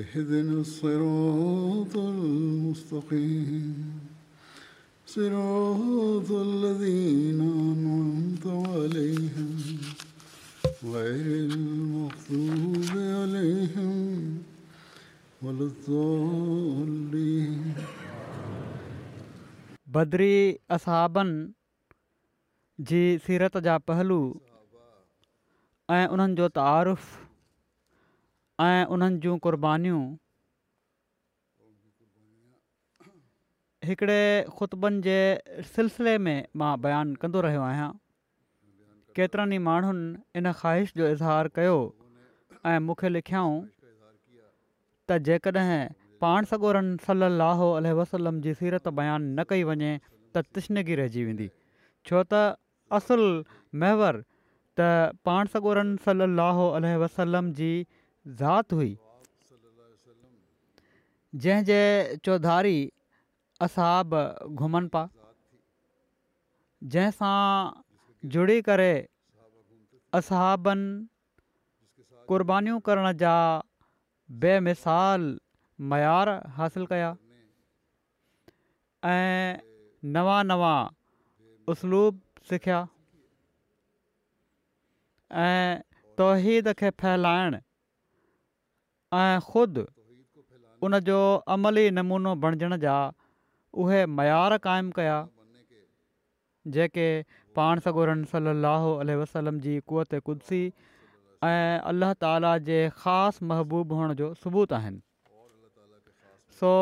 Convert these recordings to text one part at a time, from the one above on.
اهدنا الصراط المستقيم صراط الذين أنعمت عليهم غير المغضوب عليهم ولا الضالين بدري असहाबनि جي सीरत جا पहलू ऐं उन्हनि जो तारुफ़ ऐं उन्हनि जूं क़ुर्बानीूं हिकिड़े ख़ुतबनि जे सिलसिले में मां बयानु कंदो रहियो आहियां केतिरनि ई माण्हुनि इन ख़्वाहिश जो इज़हार कयो ऐं मूंखे लिखियाऊं त जेकॾहिं पाण सगोरन सलाह वसलम जी सीरत बयानु न कई वञे त तिश्नगी रहिजी वेंदी छो त असुलु महवर त पाण सगोरनि सलाहोह वसलम जी ذات ہوئی جہنجے چودھاری اصحاب گھومن پا جہنسا جڑی کرے اصحابن قربانیوں کرنا جا بے مثال معیار حاصل کیا این نوا نوا اسلوب سکھیا این توحید اکھے پھ ऐं ख़ुदि بنجن अमली नमूनो बणिजण जा उहे मयार क़ाइमु कया जेके पाण اللہ علیہ وسلم वसलम जी قدسی कुदसी ऐं अलाह ताला जे ख़ासि महबूबु हुअण जो सबूत आहिनि सो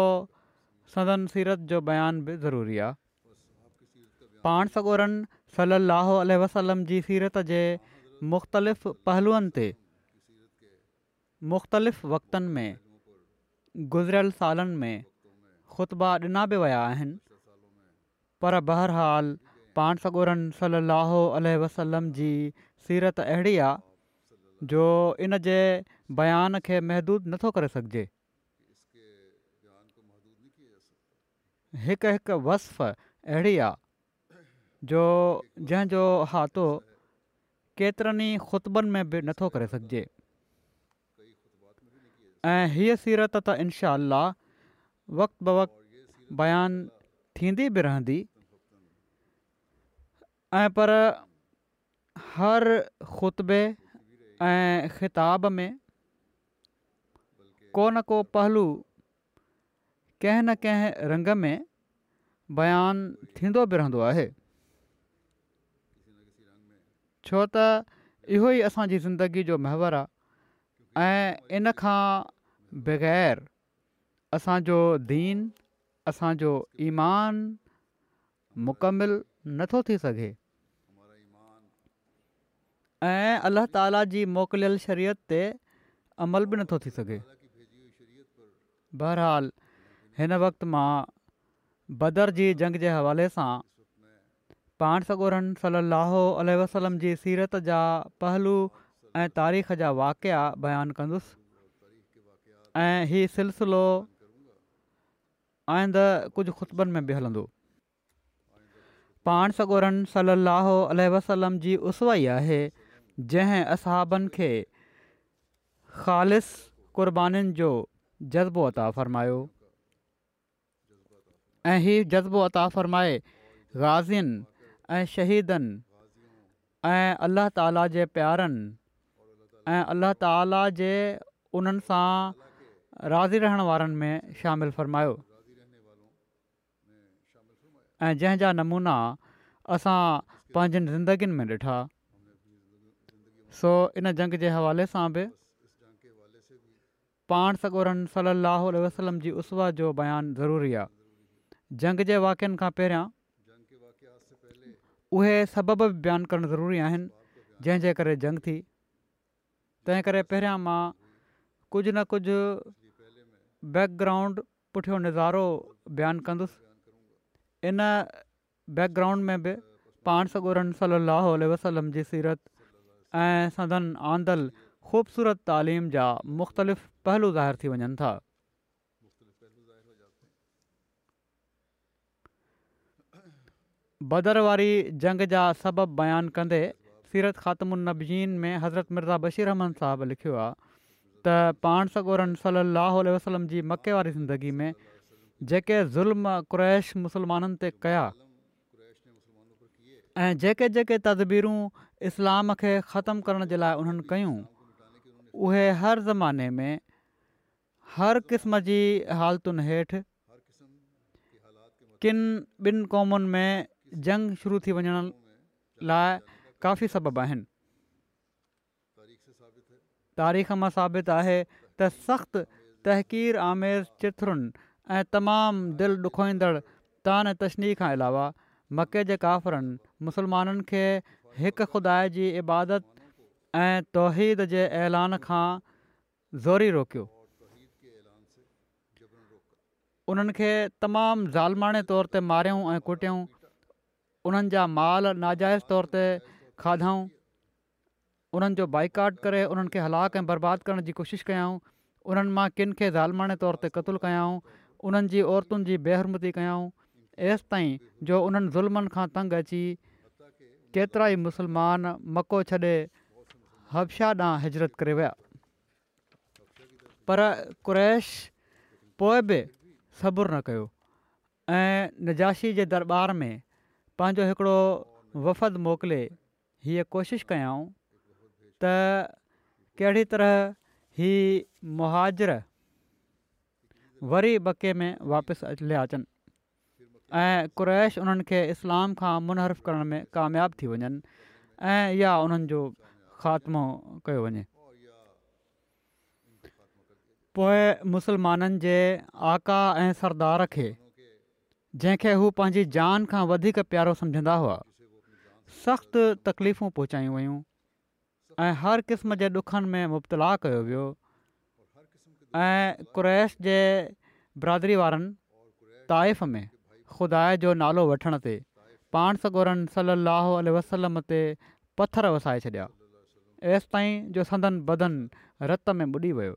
सदन सीरत जो बयानु बि ज़रूरी आहे पाण सॻोरनि सलाह वसलम जी सीरत जे मुख़्तलिफ़ पहलूअनि ते मुख़्तलिफ़ वक़्तनि में गुज़िरियल सालनि में ख़ुतबा ॾिना बि विया आहिनि पर बहरहाल पाण सगोरनि सलाह वसलम जी सीरत अहिड़ी आहे जो इन जे बयान खे महदूदु नथो करे सघिजे हिकु हिकु वस अहिड़ी आहे जो जंहिंजो हातो केतिरनि ई ख़ुतबनि में बि नथो करे सघिजे ऐं हीअ सीरत त इनशा वक़्त ब वक़्त बयानु थींदी बि रहंदी ऐं पर हर ख़ुतबे ऐं ख़िताब में को न को पहलू कंहिं न कंहिं रंग में बयानु थींदो बि रहंदो आहे छो त इहो ई असांजी ज़िंदगी जो महवर आहे इन इनखां बग़ैर असांजो दीन असांजो ईमान मुकमिल नथो थी सघे ऐं अलाह ताला जी मोकिलियल शरीयत ते अमल बि नथो थी सघे बहरहालु हिन वक़्तु मां बदर जी जंग जे हवाले सां पाण सगोरहनि सलाहु वसलम जी सीरत जा पहलू ऐं तारीख़ जा वाक़िया बयानु कंदुसि सिलसिलो आईंदु कुझु ख़ुतबनि में बि हलंदो पाण सगोरनि सलाह अल जी उसवाई आहे जंहिं असहबनि खे ख़ालि क़ुर्बानीुनि जो जज़्बो अता फ़र्मायो ऐं हीउ जज़्बो अता फ़रमाए गाज़ियुनि ऐं शहीदनि ऐं अलाह ताला जे प्यारनि ऐं अलाह ताला जे उन्हनि सां राज़ी रहण वारनि में शामिलु फ़र्मायो ऐं जंहिंजा नमूना असां पंहिंजनि ज़िंदगीनि में ॾिठा सो इन जंग जे हवाले सां बि पाण सगोरनि सलाहु वसलम जी उसवा जो बयानु ज़रूरी आहे जंग जे वाक्यनि खां पहिरियां उहे सबब बयानु करणु ज़रूरी आहिनि जंहिंजे करे जंग थी तंहिं करे पहिरियां मां कुझु न कुझु बैकग्राउंड पुठियां नज़ारो बयानु कंदुसि इन बैकग्राउंड में बि पाण सगुरन सली वसलम जी सीरत ऐं सदन आंदल ख़ूबसूरत तालीम जा मुख़्तलिफ़ पहलू ज़ाहिर थी वञनि था बदर वारी जंग जा सबबु बयानु कंदे सीरत ख़ात्मीन में हज़रत मिर्ज़ा बशीर रहमान साहबु लिखियो आहे त पाण सगोरन सली अलाह वसलम जी मके वारी ज़िंदगी में जेके ज़ुल्म कुरैश मुसलमाननि ते कया ऐं जेके जेके तदबीरूं इस्लाम खे ख़तमु करण जे लाइ उन्हनि कयूं उहे हर ज़माने में हर क़िस्म जी हालतुनि हेठि किन ॿिनि क़ौमुनि में जंग शुरू थी वञण लाइ काफ़ी सबबु आहिनि तारीख़ मां साबितु आहे त सख़्तु तहकीर आमेर चिथुरुनि ऐं तमामु दिलि ॾुखोईंदड़ु तान तशनी खां अलावा मके जे काफ़िरनि मुसलमाननि खे हिकु ख़ुदा जी इबादत ऐं तौहीद जे ऐलान खां ज़ोरी रोकियो उन्हनि खे तमामु ज़ालमाणे तौर ते मारियूं ऐं कुटियूं उन्हनि जा माल नाजाइज़ तौर ते खाधाऊं उन्हनि जो बाइकाट करे उन्हनि खे हलाक ऐं बर्बादु करण जी कोशिशि कयूं उन्हनि मां किन खे ज़ालमाने तौर ते क़तलु कयऊं उन्हनि जी औरतुनि जी बेहरमती कयाऊं एसि ताईं जो उन्हनि ज़ुल्मनि खां तंग अची केतिरा ई मुसलमान मको छॾे हबशा ॾांहुं हिजरत करे विया पर कुरैश पोइ बि सब्रु न कयो ऐं नजाशी जे दरबार में पंहिंजो हिकिड़ो वफ़द मोकिले हीअ कोशिशि कयऊं त कहिड़ी तरह ही मुहाजर वरी बके में वापसि लिया अचनि ऐं कुरैश उन्हनि खे इस्लाम खां मुनहरफ़ करण में कामियाबु थी वञनि ऐं इहा उन्हनि जो ख़ात्मो कयो वञे पोइ मुसलमाननि जे आका ऐं सरदार खे जंहिंखे हू पंहिंजी जान खां वधीक प्यारो सम्झंदा हुआ सख़्तु तकलीफ़ूं पहुचायूं वियूं ऐं हर क़िस्म जे ॾुखनि में मुबतला कयो वियो ऐं कु्रैश जे बरादरी वारनि ताइफ़ में ख़ुदा जो नालो वठण ते पाण सगोरनि सलाहु वसलम ते पथरु वसाए छॾिया एसि ताईं जो संदन बदन रत में ॿुॾी वियो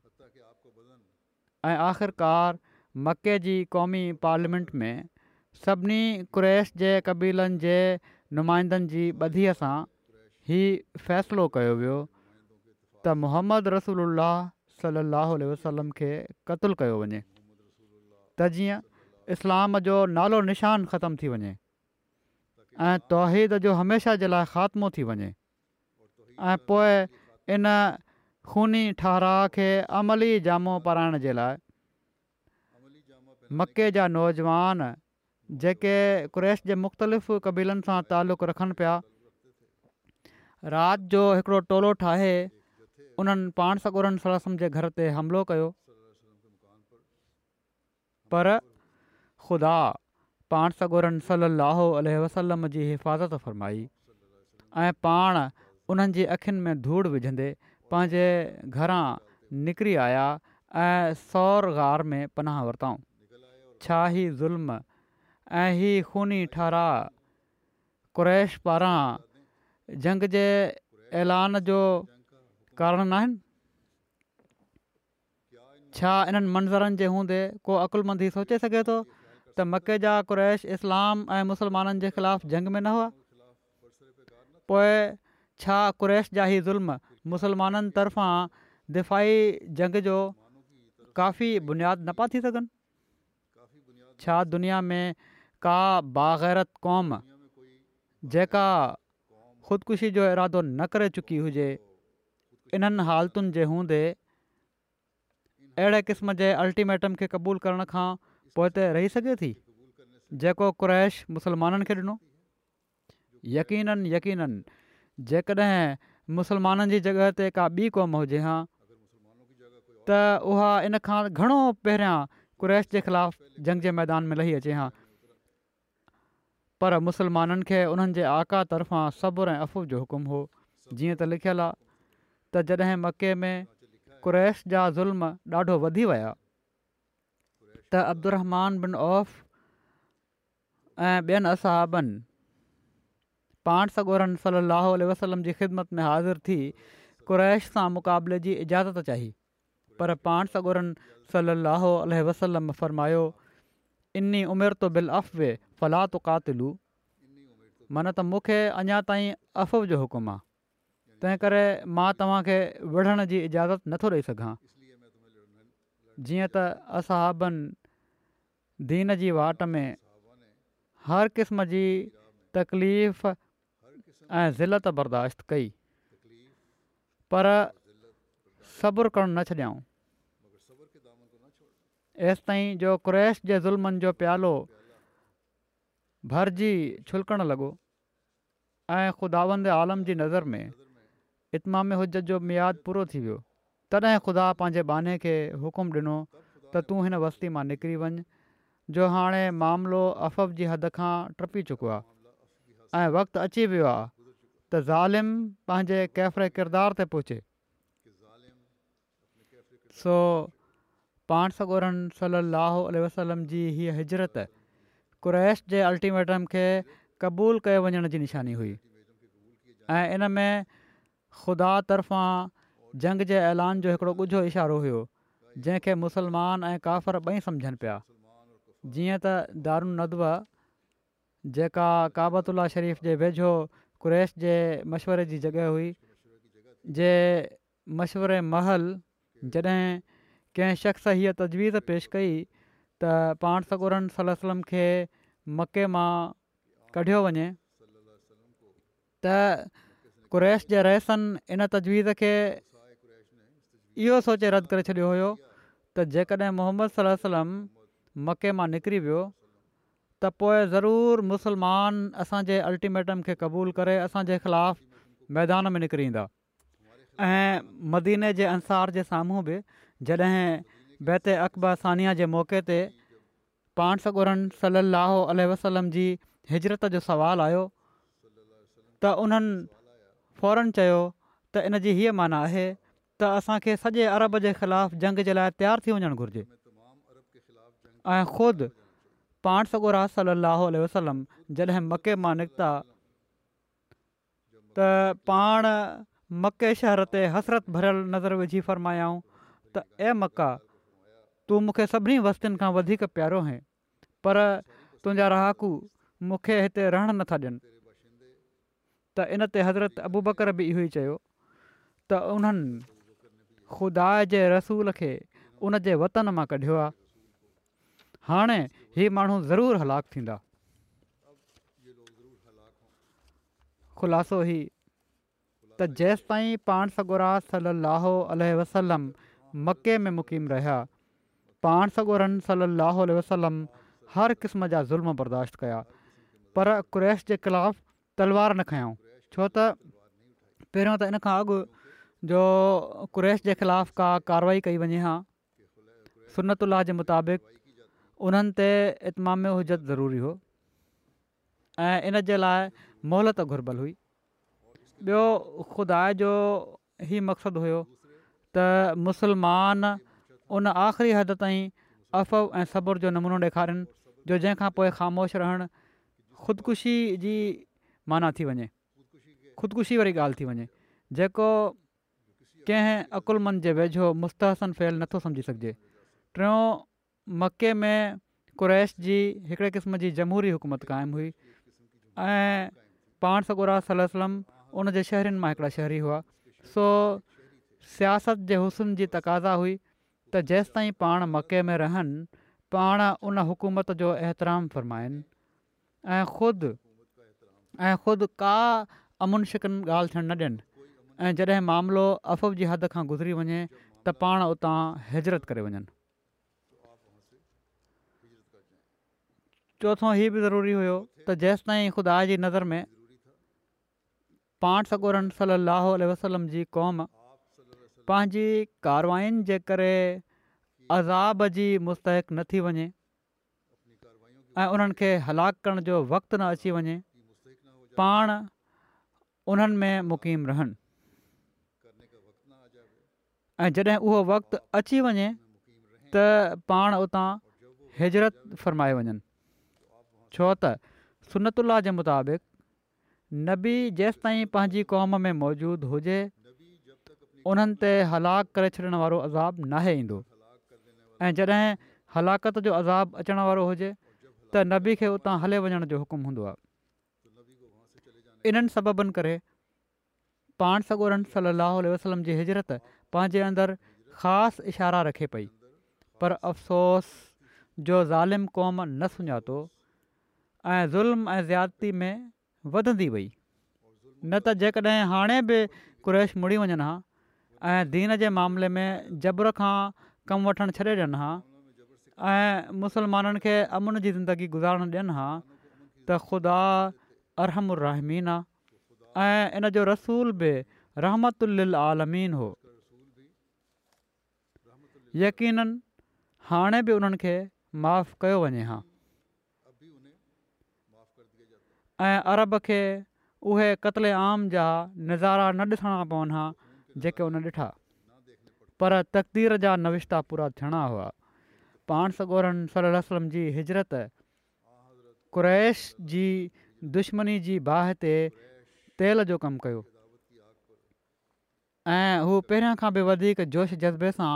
ऐं आख़िरकार मके जी क़ौमी पार्लियामेंट में सभिनी क्रैश जे क़बीलनि जे नुमाइंदनि जी ॿधीअ सां हीउ फ़ैसिलो कयो वियो त मुहम्मद रसूल सलाहु वसलम खे क़तलु कयो वञे त जीअं इस्लाम जो नालो निशान ख़तमु थी वञे ऐं तौहिद जो हमेशह जे लाइ ख़ात्मो थी वञे ऐं पोएं इन ख़ूनी ठाराह खे अमली जामो पाराइण जे लाइ मके जा नौजवान जेके क्रैश जे मुख़्तलिफ़ क़बीलनि सां तालुक़ रखनि पिया राति जो हिकिड़ो टोलो ठाहे उन्हनि पाण सॻोरनि जे घर ते हमिलो कयो पर ख़ुदा पाण सॻोरनि सलाहु वसलम जी हिफ़ाज़त फ़रमाई ऐं पाण उन्हनि जी अखियुनि में धूड़ विझंदे पंहिंजे घरां निकिरी आया ऐं सौरु गार में पनाह वरितऊं छा ई ज़ुल्म ऐं ही खूनी ठारा क्रैश पारां जंग जे ऐलान जो कारण न आहिनि छा इन्हनि मंज़रनि जे हूंदे को अकुलमंदी सोचे सघे थो त मके जा कुरैश इस्लाम ऐं मुसलमाननि जे ख़िलाफ़ु जंग में न हुआ पोइ छा कुरैश जा ई ज़ुल्म मुसलमाननि तर्फ़ां दिफ़ाई जंग जो काफ़ी बुनियादु न पिया थी सघनि छा दुनिया में का बाग़ैरत क़ौम जेका खुदकुशी जो इरादो न करे चुकी हुजे इन्हनि हालतुनि जे हूंदे अहिड़े क़िस्म जे अल्टीमेटम खे क़बूल करण खां पोइ त रही सघे थी जेको क़्रैश मुसलमाननि खे ॾिनो यकीननि यकीननि जेकॾहिं मुसलमाननि जी जॻह ते का ॿी क़ौम हुजे हा त उहा इन खां घणो पहिरियां क़्रैश जे ख़िलाफ़ु जंग जे मैदान में लही अचे हा पर मुसलमाननि खे उन्हनि जे आका तरफ़ां सब्र ऐं अफ़ूफ़ जो हुकुम हो जीअं त लिखियलु आहे त जॾहिं मके में कुरैश जा ज़ुल्म ॾाढो वधी विया त अब्दुर बिन औफ़ ऐं ॿियनि असाबनि पाण सगोरन सल वसलम जी ख़िदमत में हाज़िर थी कुरैश सां मुक़ाबले जी इजाज़त चाही पर पाण सगोरन सलाहु वसलम फ़र्मायो इनी उमिरि तो बिल अफ़वे फला तुकातिलु माना त मूंखे अञा ताईं अफ़व जो हुकुम आहे तंहिं करे मां तव्हांखे विढ़ण जी इजाज़त नथो ॾेई सघां जीअं त असाबनि दीन जी वाट में हर क़िस्म जी तकलीफ़ ऐं ज़िलत बर्दाश्त कई पर सबुरु करणु न छॾियऊं एसिताईं जो क्रैश जे ज़ुल्मनि जो प्यालो भरिजी छुलिकणु लॻो ऐं ख़ुदावंद आलम जी नज़र में इतमाम हुजत जो मियाद पूरो थी वियो तॾहिं ख़ुदा पंहिंजे बाने खे हुकुम ॾिनो त तूं हिन वस्ती मां निकिरी वञ जो हाणे मामिलो अफ़फ जी हद खां टपी चुको आहे ऐं वक़्तु अची वियो आहे त ज़ालिम पंहिंजे कैफ़िर किरदार ते पहुचे सो पाण सगोरन सली वसलम जी हीअ हिजरत कुरैश जे अल्टीमेटम खे क़बूल कयो वञण जी निशानी हुई ऐं इन में ख़ुदा तरफ़ां जंग जे ऐलान जो हिकिड़ो ॻुझो इशारो हुयो जंहिंखे मुसलमान ऐं काफ़र ॿई सम्झनि पिया जीअं त दारून जेका काबतु शरीफ़ जे वेझो कुरैश जे मशवरे जी जॻहि हुई जे मशवरे महल जॾहिं कंहिं शख़्स हीअ तजवीज़ पेश कई त पाण सगूरन सलम खे मके मां कढियो वञे त कुरैश जे रहसनि इन तजवीज़ खे इहो सोचे रद्द करे छॾियो हुयो त जेकॾहिं मोहम्मद सलम मके मां निकिरी वियो त पोइ ज़रूरु मुसलमान असांजे अल्टीमेटम खे क़बूलु करे असांजे ख़िलाफ़ु मैदान में निकिरींदा ऐं मदीने जे अंसार जे साम्हूं बि जॾहिं बैत अकबर सानिया जे मौके ते पाण सॻुरनि सलाहु वसलम जी हिजरत जो सुवालु आयो त उन्हनि फौरन चयो त जी हीअ माना आहे त असांखे सॼे अरब जे ख़िलाफ़ु जंग जे लाइ तयारु थी वञणु घुरिजे ऐं ख़ुदि पाण सॻुरा सलाहु वसलम जॾहिं मके मां निकिता त पाण मके शहर ते हसरत भरियलु नज़र विझी फरमायाऊं त ए मक्का तूं मूंखे सभिनी वसियुनि खां वधीक प्यारो आहे पर तुंहिंजा रहाकू मूंखे हिते रहण नथा ॾियनि त इन ते हज़रत अबू बकर बि इहो ई चयो त उन्हनि खुदा जे रसूल खे उन जे वतन मां कढियो आहे हाणे ही माण्हू ज़रूरु हलाक थींदा ख़ुलासो ई त जेसि ताईं पाण सगुरा सलाह वसलम मके में मुक़ीम रहिया पाण सगोरन सली लाह वल हर क़िस्म जा ज़ुल्म बर्दाश्त कया पर कु्रेश जे ख़िलाफ़ु तलवार न खयऊं छो त पहिरियों त इन खां अॻु जो क्रैश जे ख़िलाफ़ु का कारवाई कई वञे हा सनतु उल्लाह जे मुताबिक़ उन्हनि ते इतमाम जो हुज ज़रूरी हो ऐं इन जे लाइ मोहलत घुरबल हुई ॿियो ख़ुदा जो ई मक़सदु हुयो त मुसलमान उ आख़िरी हदि ताईं अफ़व ऐं सबुर जो नमूनो ॾेखारिनि जो जंहिंखां पोइ ख़ामोश रहणु ख़ुदिकुशी जी माना थी वञे ख़ुदिकुशी वारी ॻाल्हि थी वञे जेको कंहिं अकुलमनि जे वेझो मुस्तहसन फहिल नथो सम्झी सघिजे टियों मके में कुरैश जी हिकिड़े क़िस्म जी जमहूरी हुकूमत क़ाइमु हुई ऐं पाण सगुरा उन जे शहरनि मां हिकिड़ा शहरी हुआ सो सियासत जे हुसन जी तक़ाज़ा हुई त जेसिताईं पाण मके में रहनि पाण उन हुकूमत जो एतिराम फ़रमाइनि ऐं ख़ुदि ऐं ख़ुदि का अमुनशिकनि ॻाल्हि थियणु न ॾियनि ऐं जॾहिं मामिलो अफ़व जी हद खां गुज़री वञे त पाण उतां हिजरत करे वञनि चोथों ही बि ज़रूरी हुयो त जेसि ताईं ख़ुदा जी नज़र में पाण सगोरन सली लाह वसलम जी क़ौम पंहिंजी कारवायुनि जे करे अज़ाब जी मुस्तक़ु न थी वञे ऐं उन्हनि खे हलाकु करण जो वक़्तु न अची वञे पाण उन्हनि में मुक़ीम रहनि ऐं जॾहिं उहो वक़्तु अची वञे त पाण उतां हिजरत फ़रमाए वञनि छो त सुनतला जे मुताबिक़ नबी जेसिताईं पंहिंजी क़ौम में मौजूदु हुजे उन्हनि ते हलाकु करे छॾण वारो अज़ाबु नाहे ईंदो ऐं जॾहिं हलाकत जो अज़ाबु अचणु वारो हुजे त नबी खे उतां हले वञण जो हुकुमु हूंदो आहे इन्हनि सबबनि करे पाण सॻोरन सली वसलम जी हिजरत पंहिंजे अंदरु ख़ासि इशारा रखे पई पर अफ़सोस जो ज़ालिमु क़ौम न सुञातो ऐं ज़ुल्म ऐं ज़्यादती में वधंदी वई न त जेकॾहिं हाणे बि मुड़ी वञनि हा ऐं दीन जे मामले में जबर खां कमु वठणु छॾे ॾियनि हा ऐं मुसलमाननि खे अमुन जी ज़िंदगी गुज़ारण ॾियनि हा त ख़ुदा अरहमरहमीन आहे ऐं इन जो रसूल बि रहमतुल आलमीन हो यक़ीननि हाणे बि उन्हनि खे माफ़ु कयो वञे हा ऐं अरब खे उहे क़तल आम जा नज़ारा न ॾिसणा पवनि हा जेके हुन ॾिठा पर तक़दीर जा नविश्ता पूरा थियणा हुआ पाण सगोरन सलाहु वलम जी हिजरत कुरैश जी दुश्मनी जी बाहि तेल जो कमु कयो ऐं हू पहिरियां खां बि वधीक जोश जज़्बे सां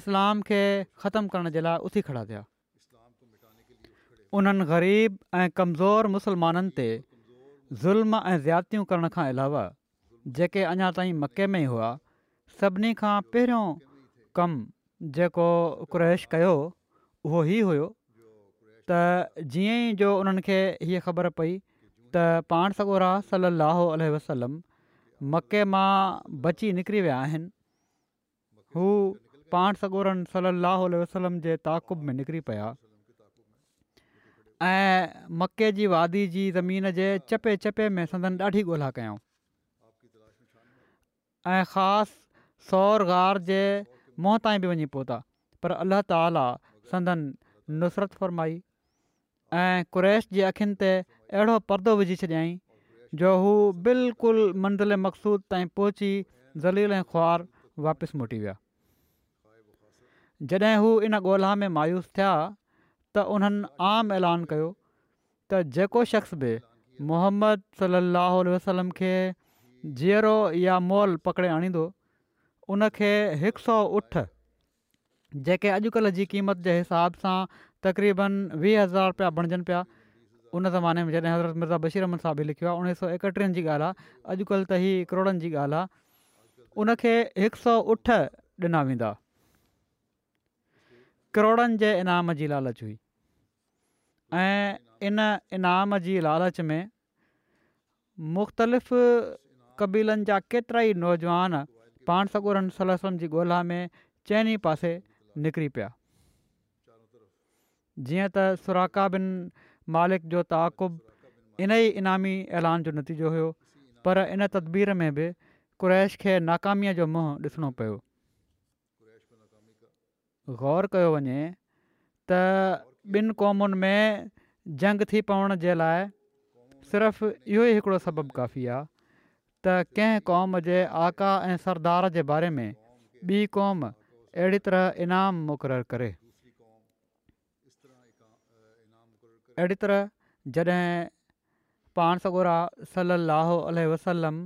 इस्लाम खे ख़तमु करण जे लाइ उथी खड़ा थिया उन्हनि ग़रीब ऐं कमज़ोर मुसलमाननि ते ज़ुल्म ऐं ज़्यातियूं करण खां अलावा जेके अञा ताईं मके में हुआ सभिनी खां पहिरियों कमु जेको क्रैश कयो उहो ई हुओ त जीअं ई जो उन्हनि खे हीअ ख़बर पई त पाण सॻोरा सल अलाहुल वसलम मके मां बची निकिरी विया आहिनि हू पाण सॻोरनि सल लह वसलम जे ताक़ुब में निकिरी पिया ऐं मके जी वादी जी ज़मीन जे चपे चपे में सदन ॾाढी ॻोल्हा कयूं ऐं ख़ासि सौर गार जे मुंहं ताईं बि वञी पहुता पर अलाह ताला संदन नुसरत फ़रमाई ऐं कुरैश जे अख़ियुनि ते अहिड़ो परदो विझी छॾियईं जो हू बिल्कुलु मंज़िल मक़सूद ताईं पहुची ज़लील ऐं खुआर वापसि मोटी विया जॾहिं हू इन ॻोल्हा में मायूस थिया त उन्हनि आम ऐलान कयो त जेको शख़्स बि मोहम्मद सलाहु वसलम खे जीअरो या मोल पकिड़े आणींदो उनखे हिकु सौ उठ जेके अॼुकल्ह जी क़ीमत जे हिसाब सां तक़रीबन वीह हज़ार रुपया बणिजनि पिया उन ज़माने में जॾहिं हज़रत मिर्ज़ा बशीर अहमद साहिबु लिखियो आहे उणिवीह सौ एकटीहनि जी ॻाल्हि आहे अॼुकल्ह त ही करोड़नि जी ॻाल्हि आहे उनखे हिकु सौ उठ ॾिना वेंदा करोड़नि जे इनाम जी लालच हुई ऐं इन इनाम जी लालच में मुख़्तलिफ़ क़बीलनि जा केतिरा ई नौजवान पाण सगुरनि सल जी ॻोल्हा में चइनि पासे निकिरी पिया जीअं त बिन मालिक जो तक़ुब इन ई इनामी ऐलान जो नतीजो हुयो पर इन तदबीर में बि क़ुरैश खे नाकामीअ जो मुंहं ॾिसणो पियो ग़ौर कयो वञे त ॿिनि क़ौमुनि में जंग थी पवण जे लाइ सिर्फ़ु इहो ई हिकिड़ो सबबु काफ़ी आहे त कंहिं क़ौम जे आका ऐं सरदार जे बारे में ॿी क़ौम अहिड़ी तरह इनाम मुक़ररु करे अहिड़ी तरह जॾहिं पाण सगोरा सलाहु वसलम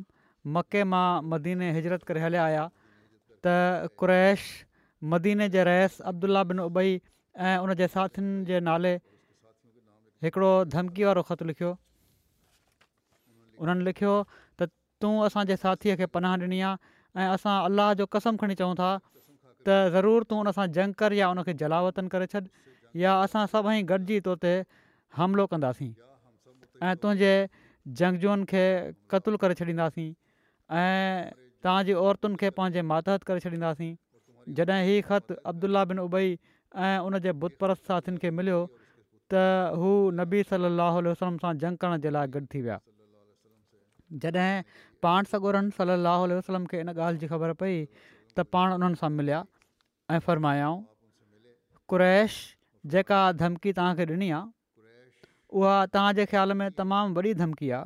मके मां मदीने हिजरत करे हलिया आया त कु्रैश मदीने जे रहियसु अब्दुला बिन उबई ऐं उन जे साथियुनि जे नाले हिकिड़ो धमकी वारो ख़त लिखियो उन्हनि लिखियो तूं असांजे साथीअ खे पनाह ॾिनी आहे ऐं असां अलाह जो कसम खणी चऊं था त ज़रूरु तूं उन सां जंग कर या उन खे जलावतन करे छॾि या असां सभई गॾिजी तो ते हमिलो कंदासीं ऐं तुंहिंजे झंगजुअन खे क़तलु करे छॾींदासीं ऐं तव्हांजी औरतुनि खे पंहिंजे मातहत करे छॾींदासीं जॾहिं हीउ ख़त अब्दुला बिन उबई ऐं उन बुत परत साथियुनि खे मिलियो त हू नबी सली असलम सां ॼंग करण जे लाइ गॾु थी विया जॾहिं पाण सॻोरनि सली लाहु वसलम खे इन ॻाल्हि जी ख़बर पई त पाण उन्हनि सां मिलिया ऐं फ़र्मायाऊं कुरैश जेका धमकी तव्हांखे ॾिनी आहे उहा तव्हांजे ख़्याल में तमामु वॾी धमकी आहे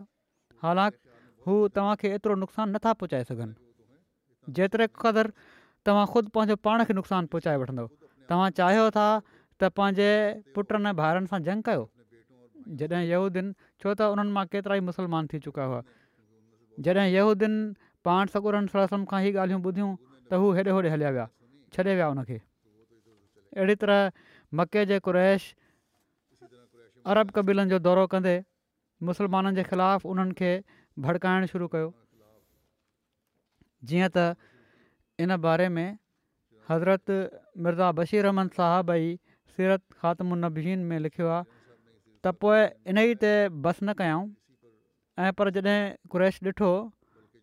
हालांकि हू तव्हांखे एतिरो नुक़सानु नथा पहुचाए सघनि जेतिरे क़दुरु तव्हां ख़ुदि पंहिंजो पाण खे नुक़सानु पहुचाए वठंदव तव्हां चाहियो था त पंहिंजे पुटनि ऐं सां जंग कयो जॾहिं छो त उन्हनि मां केतिरा ई थी चुका हुआ जॾहिं यहूदीन पाण सगुरनि सलम खां ई ॻाल्हियूं ॿुधियूं त हू हेॾे होॾे हलिया विया छॾे विया हुनखे अहिड़ी तरह मके जे कुरैश अरब कबीलनि जो दौरो कंदे मुसलमाननि जे ख़िलाफ़ु उन्हनि खे भड़काइणु शुरू कयो जीअं त इन बारे में हज़रत मिर्ज़ा बशीर अहमद साहब ई सीरत ख़ातमुनबीन में लिखियो आहे त पोइ इन ई ते बस न कयाऊं ऐं पर जॾहिं कुरैश ॾिठो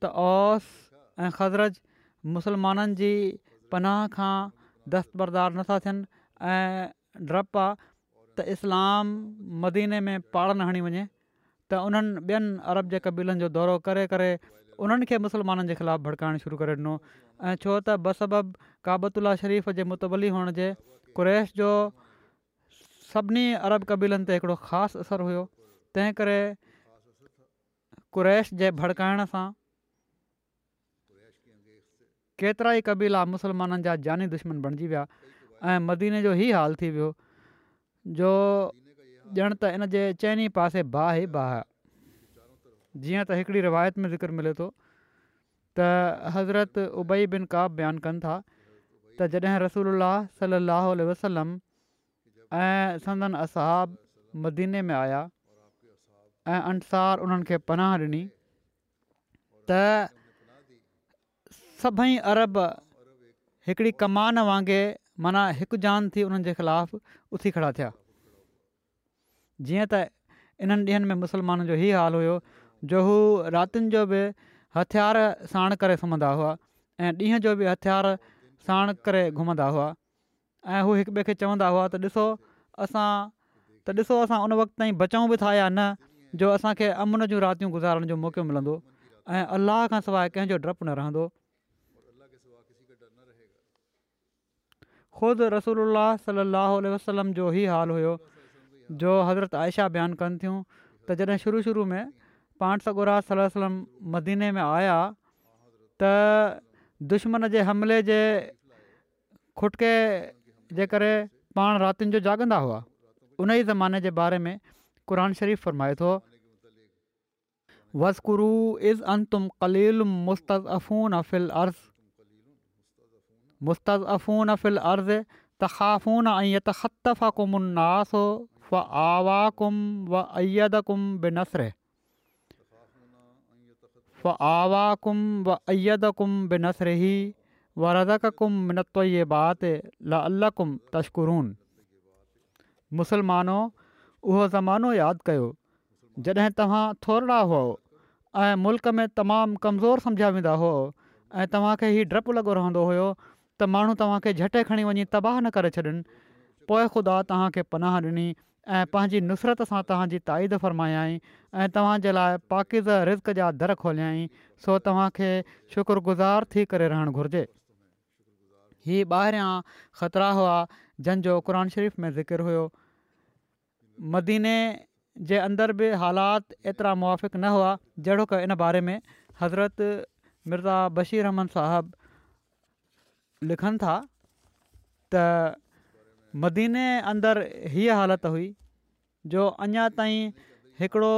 त औस ऐं ख़ज़रज मुसलमाननि जी पनाह खां दस्तबरदार नथा थियनि ऐं डपु आहे त इस्लाम मदीने में पाड़ न हणी वञे त उन्हनि ॿियनि अरब जे कबीलनि जो दौरो करे करे उन्हनि खे मुसलमाननि जे ख़िलाफ़ु भड़काइणु शुरू करे ॾिनो ऐं छो त बसबब काबतुल्ला शरीफ़ जे मुतबली हुअण जे कुरैश जो सभिनी अरब कबीलनि ते हिकिड़ो ख़ासि असरु हुयो तंहिं कुरैश जे भड़काइण सां केतिरा ई कबीला मुसलमाननि जा जानी दुश्मन बणिजी विया ऐं मदीने जो ई हाल थी वियो जो ॼण त इन जे चइनि पासे बाहि बाह जीअं त हिकिड़ी रिवायत में ज़िकर मिले थो त हज़रत उबई बिन काब बयानु कनि था त जॾहिं रसूल अलाह वसलम ऐं संदन असाब मदीने में आया ऐं अनसार उन्हनि खे पनाह ॾिनी त सभई अरब हिकिड़ी कमान वांगुरु माना हिकु जान थी उन्हनि जे ख़िलाफ़ु उथी खड़ा थिया जीअं त इन्हनि ॾींहनि में मुसलमाननि जो हीअ हाल हुयो जो हू रातिनि जो बि हथियार साण करे सुम्हंदा हुआ ऐं ॾींहं जो बि हथियार साण करे घुमंदा हुआ ऐं हू ॿिए खे चवंदा हुआ त ॾिसो असां त ॾिसो असां उन वक़्त ताईं बचूं था या न जो असांखे अमन जूं रातियूं गुज़ारण जो मौको मिलंदो ऐं अलाह खां सवाइ कंहिंजो डपु न रहंदो ख़ुदि रसूल सलाहु वसलम जो ई हाल हुयो जो हज़रत आयशा बयानु कनि थियूं त जॾहिं शुरू शुरू में पाण वसलम मदीने में आया त दुश्मन जे हमले जे खुटके जे करे पाण रातिनि जो जागंदा हुआ उन ई ज़माने जे बारे में قرآن شریف فرمائے تو وزقرو از ان تم قلیل مستض افون افل عرض مستض افون افل عرض تخافون ایت کم الناس و آوا کم و اید کم بے نثر ف آوا کم و اید کم بے نثر ہی و رضق کم منت یہ بات لا اللہ کم تشکرون مسلمانوں उहो ज़मानो यादि कयो जॾहिं तव्हां थोरा हुओ ऐं मुल्क़ में तमामु कमज़ोरु सम्झा वेंदा हुओ ऐं तव्हांखे हीउ डपु लॻो रहंदो हुओ त माण्हू तव्हांखे झटे खणी वञी तबाह न करे छॾनि पोइ ख़ुदा तव्हांखे पनाह ॾिनी ऐं पंहिंजी नुसरत सां तव्हांजी ताईद फ़र्मायाई ऐं तव्हांजे लाइ पाकिज़ रिज़्क जा दर खोलियई सो तव्हांखे शुक्रगुज़ार थी करे रहणु घुरिजे इहे ॿाहिरियां ख़तरा हुआ जंहिंजो क़ुर शरीफ़ में ज़िकिर हुयो मदीने जे अंदर बि हालात एतिरा मुआफ़िक़ न हुआ जहिड़ो की इन बारे में हज़रत मिर्ज़ा बशीर अहमद साहबु लिखनि था त मदीने अंदरि हीअ हालत हुई जो अञा ताईं हिकिड़ो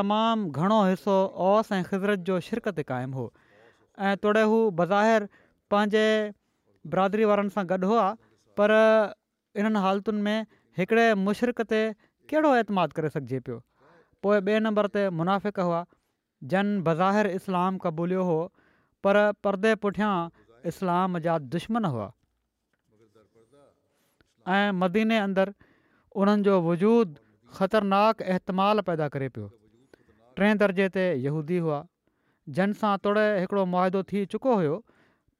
तमामु घणो हिसो ओस ऐं ख़िज़रत जो शिरकत ते क़ाइमु हो ऐं तोड़े हू बज़ाहिर पंहिंजे बिरादरी वारनि सां गॾु हुआ पर इन्हनि हालतुनि में हिकिड़े मुशरक ते कहिड़ो एतमादु करे सघिजे पियो पोइ ॿिए नंबर ते मुनाफ़िक़ हुआ जन बज़ाहिर इस्लाम क़बूलियो पर परदे पुठियां इस्लाम जा दुश्मन हुआ ऐं मदीने अंदर उन्हनि जो वजूदु ख़तरनाक एतमालु पैदा करे पियो टे दर्जे ते यहूदी हुआ जन सां तोड़े हिकिड़ो मुआदो थी चुको हुयो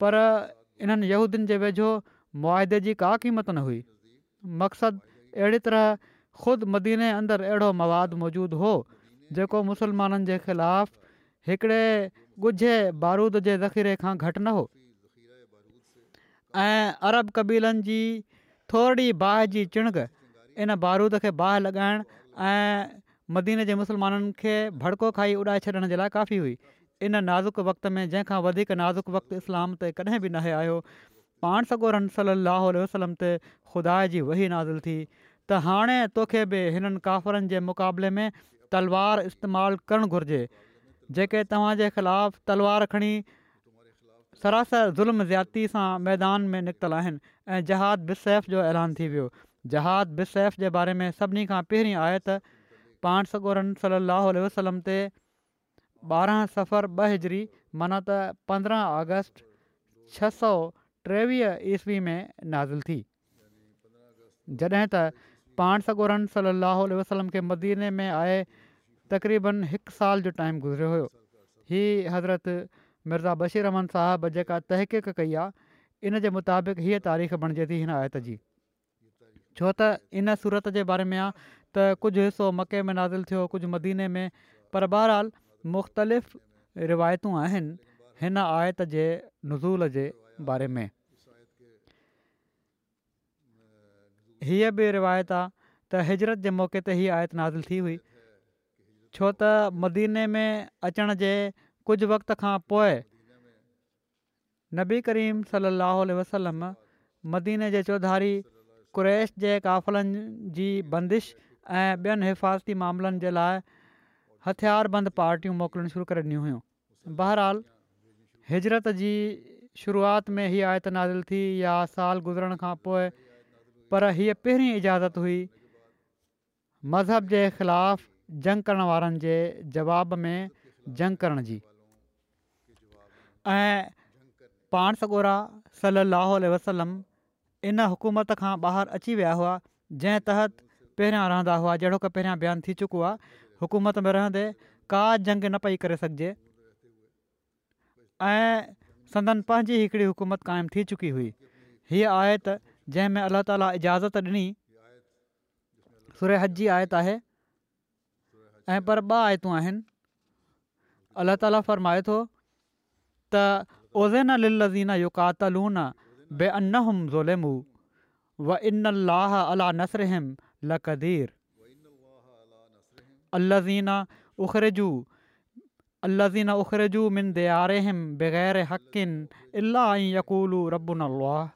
पर इन्हनि यहूदीनि जे वेझो मुआदे जी का क़ीमत न हुई मक़सदु अहिड़ी तरह ख़ुदि मदीने अंदरि अहिड़ो मवाद मौजूदु हो जेको मुसलमाननि जे ख़िलाफ़ हिकिड़े ॻुझे बारूद जे ज़ख़ीरे खां घटि न हो ऐं अरब कबीलनि जी थोरी बाहि जी चिणग इन बारूद खे बाहि लॻाइण ऐं मदीने जे मुसलमाननि खे भड़को खाई उॾाए छॾण जे लाइ काफ़ी हुई इन नाज़ुक वक़्त में जंहिंखां वधीक नाज़ुक वक़्तु इस्लाम ते कॾहिं बि नहे आयो पाण सगोरन रम सली अलाह वसलम ते ख़ुदा जी वही नाज़िल थी त हाणे तोखे बि हिननि काफ़रनि जे मुक़ाबले में तलवार इस्तेमालु करणु घुर्जे जेके तव्हांजे ख़िलाफ़ु तलवार खणी सरासर ज़ुल्म ظلم सां मैदान में निकितलु आहिनि ऐं जहाद बिसैफ़ जो ऐलान थी वियो जहाद बिसैफ़ जे बारे में सभिनी खां पहिरीं आहे त पाण सगोरन सलाहु वसलम ते ॿारहं सफ़र ॿ हिजरी मना त पंद्रहं अगस्त छह सौ टेवीह ईस्वी में नाज़िल थी जॾहिं त पाण सॻोरन सली वसलम खे मदीने में आहे तक़रीबन हिकु साल जो टाइम गुज़रियो हुयो हीअ हज़रति मिर्ज़ा बशीर रमन साहबु जेका तहक़ीक़ कई आहे इन जे मुताबिक़ हीअ तारीख़ बणिजे थी हिन आयत जी छो त इन सूरत जे बारे में आहे त कुझु हिसो मके में नाज़िल थियो कुझु मदीने में पर बहरहाल मुख़्तलिफ़ रिवायतूं आहिनि हिन आयत जे नज़ूल जे बारे में हीअ बि रिवायत आहे त हिजरत जे मौक़े ते हीअ आयत नाज़िल थी हुई छो त मदीने में अचण जे कुझु वक़्त खां पोइ नबी करीम सलाहु वसलम मदीने जे चौधारी कु्रैश जे काफ़लनि जी बंदिश ऐं ॿियनि हिफ़ाज़ती मामलनि जे लाइ हथियार बंदि पार्टियूं मोकिलणु शुरू करे ॾिनियूं हुयूं बहरहाल हिजरत जी शुरूआति में हीअ आयत नाज़िल थी या साल गुज़रण खां पोइ पर हीअ पहिरीं इजाज़त हुई मज़हब जे ख़िलाफ़ जंग करण वारनि जे जवाब में जंग करण जी ऐं पाण सगोरा सलाहु वसलम इन हुकूमत खां ॿाहिरि अची विया हुआ जंहिं तहत पहिरियां रहंदा हुआ जहिड़ो की पहिरियां बयानु थी चुको हुआ हुकूमत में रहंदे का जंग न पई करे सघिजे ऐं संदनि पंहिंजी हिकिड़ी हुकूमत क़ाइमु थी चुकी हुई हीअ आहे میں اللہ اجازت سورہ پر जंहिंमें अलाह ताली इजाज़त ॾिनी सुर जी आयत आहे ऐं पर ॿ आयतूं आहिनि ربنا बग़ैर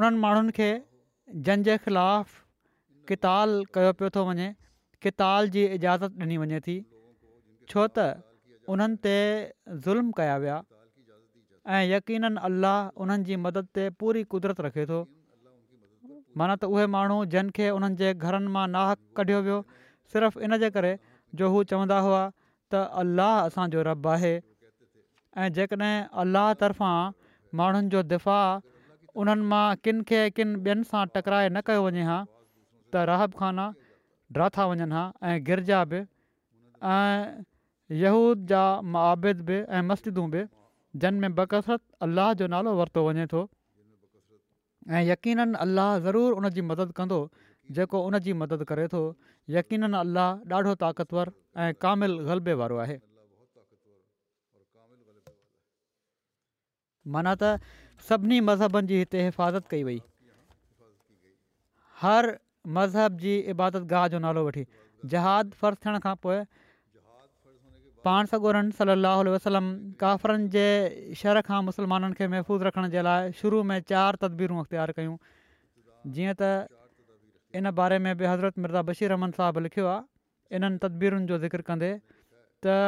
उन्हनि माण्हुनि खे जंहिंजे ख़िलाफ़ किताल कयो पियो थो वञे किताल जी इजाज़त ॾिनी वञे थी छो त उन्हनि ज़ुल्म कया विया ऐं यकीन अलाह उन्हनि जी मदद ते पूरी कुदरत रखे थो माना त उहे माण्हू जंहिंखे उन्हनि जे घरनि मां नाहक कढियो वियो सिर्फ़ु करे जो हू चवंदा हुआ त अल्लाह असांजो रॿ आहे ऐं जेकॾहिं अल्लाह माण्हुनि जो दिफ़ा उन्हनि मां किनि खे किनि ॿियनि सां टकराए न कयो वञे हा त राहब ख़ाना ड्राथा वञनि हा ऐं गिरजा बि ऐं यहूद जा माबिद बि ऐं मस्जिदूं बि जन में बकसरत अलाह जो नालो वरितो वञे थो ऐं यक़ीननि अलाह ज़रूरु उन जी मदद कंदो जेको उनजी मदद करे थो यकीन अलाह ॾाढो ताक़तवर ऐं कामिल ग़लबे वारो आहे माना त सभिनी मज़हबनि जी हिते हिफ़ाज़त कई वई हर मज़हब जी इबादत गाह जो नालो वठी जहाद फ़र्शु थियण खां पोइ पाण सॻो सलाहु वसलम काफ़रनि जे शहर खां मुसलमाननि खे महफ़ूज़ रखण जे लाइ शुरू में चारि तदबीरूं अख़्तियार कयूं जीअं त इन बारे में बि हज़रत मिर्ज़ा बशीर अहमन साहबु लिखियो आहे इन्हनि तदबीरुनि जो ज़िक्र कंदे त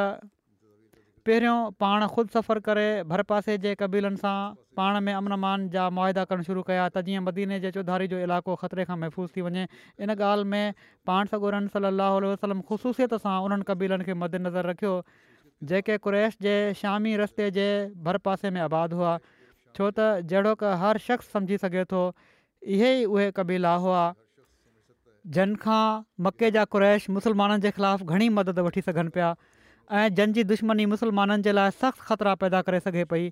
पहिरियों पाण ख़ुदि सफ़र करे भर पासे जे क़बीलनि सां पाण में अमनमान जा मुआदा करणु शुरू कया त जीअं मदीने जे चौधारी जो इलाइक़ो ख़तरे खां महफ़ूज़ थी वञे इन ॻाल्हि में पाण सां गुरन सली वसलम ख़ुसूसियत सां उन्हनि क़बीलनि खे मदनज़र रखियो जेके क़ुरैश जे शामी रस्ते जे भर पासे में आबाद हुआ छो त जहिड़ो क हर शख़्स सम्झी सघे थो इहे ई उहे क़बीला हुआ जनखां मके जा क़ुरैश मुसलमाननि जे ख़िलाफ़ु घणी मदद वठी सघनि पिया ऐं जंहिंजी दुश्मनी मुसलमाननि जे लाइ सख़्तु ख़तरा पैदा करे सघे पई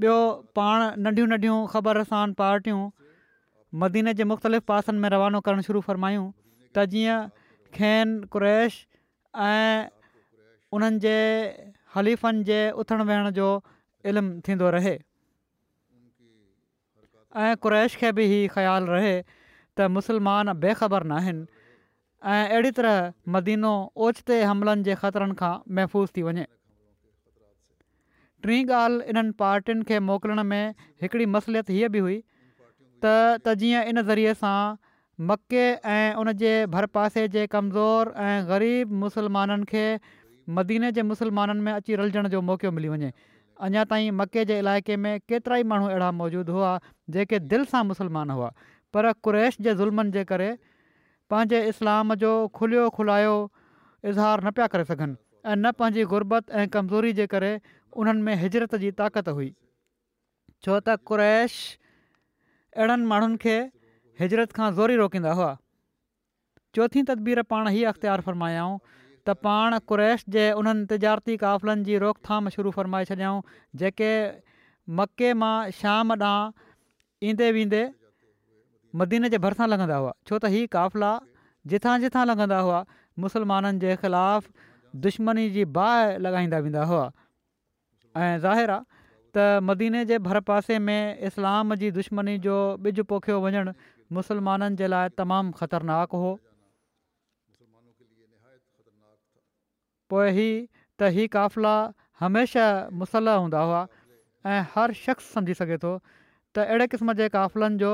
ॿियो पाण नंढियूं नंढियूं ख़बर सान पार्टियूं मदीने जे मुख़्तलिफ़ पासनि में रवानो करणु शुरू फ़र्मायूं त जीअं खेनि कुरैश ऐं उन्हनि जे हलीफ़नि जे उथण वेहण जो इल्मु थींदो रहे ऐं क़्रैश खे बि ई ख़्यालु रहे त मुसलमान बेखबर नाहिनि ऐं अहिड़ी तरह मदीनो ओचिते हमलनि जे ख़तरनि खां महफ़ूज़ थी वञे टीं ॻाल्हि इन्हनि पार्टियुनि खे मोकिलण में हिकिड़ी मसलियत हीअ बि हुई त त जीअं इन ज़रिए सां मके ऐं उन जे भर पासे जे कमज़ोर ऐं ग़रीब मुसलमाननि खे मदीने जे मुसलमाननि में अची रलजण जो मौक़ो मिली वञे अञा ताईं मके जे इलाइक़े में केतिरा ई माण्हू अहिड़ा मौजूदु हुआ जेके दिलि सां मुसलमान हुआ पर कुरैश जे ज़ुल्मनि जे करे पंहिंजे इस्लाम जो खुलियो खुलायो इज़हार न पिया करे सघनि ऐं न पंहिंजी गुरबत ऐं कमज़ोरी जे करे उन्हनि में हिजरत जी ताक़त हुई छो त कुरैश अहिड़नि माण्हुनि खे हिजरत खां ज़ोरी रोकींदा हुआ चोथीं तदबीर पाण हीअ अख़्तियारु फ़रमायाऊं त पाण कुरैश जे उन्हनि तिजारती क़फ़िलनि जी रोकथाम शुरू फ़रमाए छॾियाऊं जेके मके मां शाम ॾांहुं ईंदे वेंदे मदीन जे भरिसां लॻंदा हुआ छो त हीअ क़ाफ़िला जिथां जिथां लॻंदा हुआ मुसलमाननि जे ख़िलाफ़ दुश्मनी जी बाह लॻाईंदा वेंदा हुआ ऐं ज़ाहिर आहे त मदीने जे भर पासे में इस्लाम जी दुश्मनी जो ॿिज पोखियो वञणु मुसलमाननि जे लाइ तमामु ख़तरनाक हो हीअ त हीअ काफ़िला हमेशह मुसल हूंदा हुआ ऐं हर शख़्स सम्झी सघे थो त अहिड़े क़िस्म जे क़फ़िलनि जो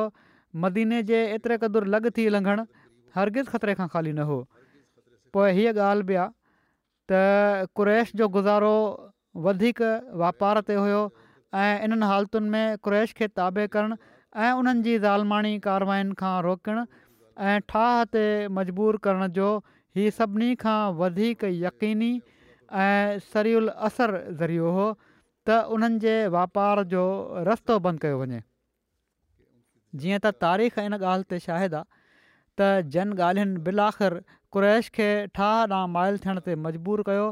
मदीने जे एतिरे क़दुरु लॻ थी लंघणु हरगिज़ ख़तरे खां ख़ाली न हो पर हीअ ॻाल्हि बि आहे त जो गुज़ारो वधीक वापार ते हुयो ऐं इन्हनि हालतुनि में कुरैश खे ताबे करणु ऐं उन्हनि जी ज़ालमाणी कारवायुनि खां ठाह ते मजबूर करण जो हीअ सभिनी खां यकीनी ऐं सरियल असरु ज़रियो हो त उन्हनि वापार जो रस्तो बंदि कयो जीअं त तारीख़ इन ॻाल्हि ते शाहिद आहे त जन ॻाल्हियुनि बिल आख़िर क़्रैश खे ठाह ॾांहुं माइल थियण ते मजबूरु कयो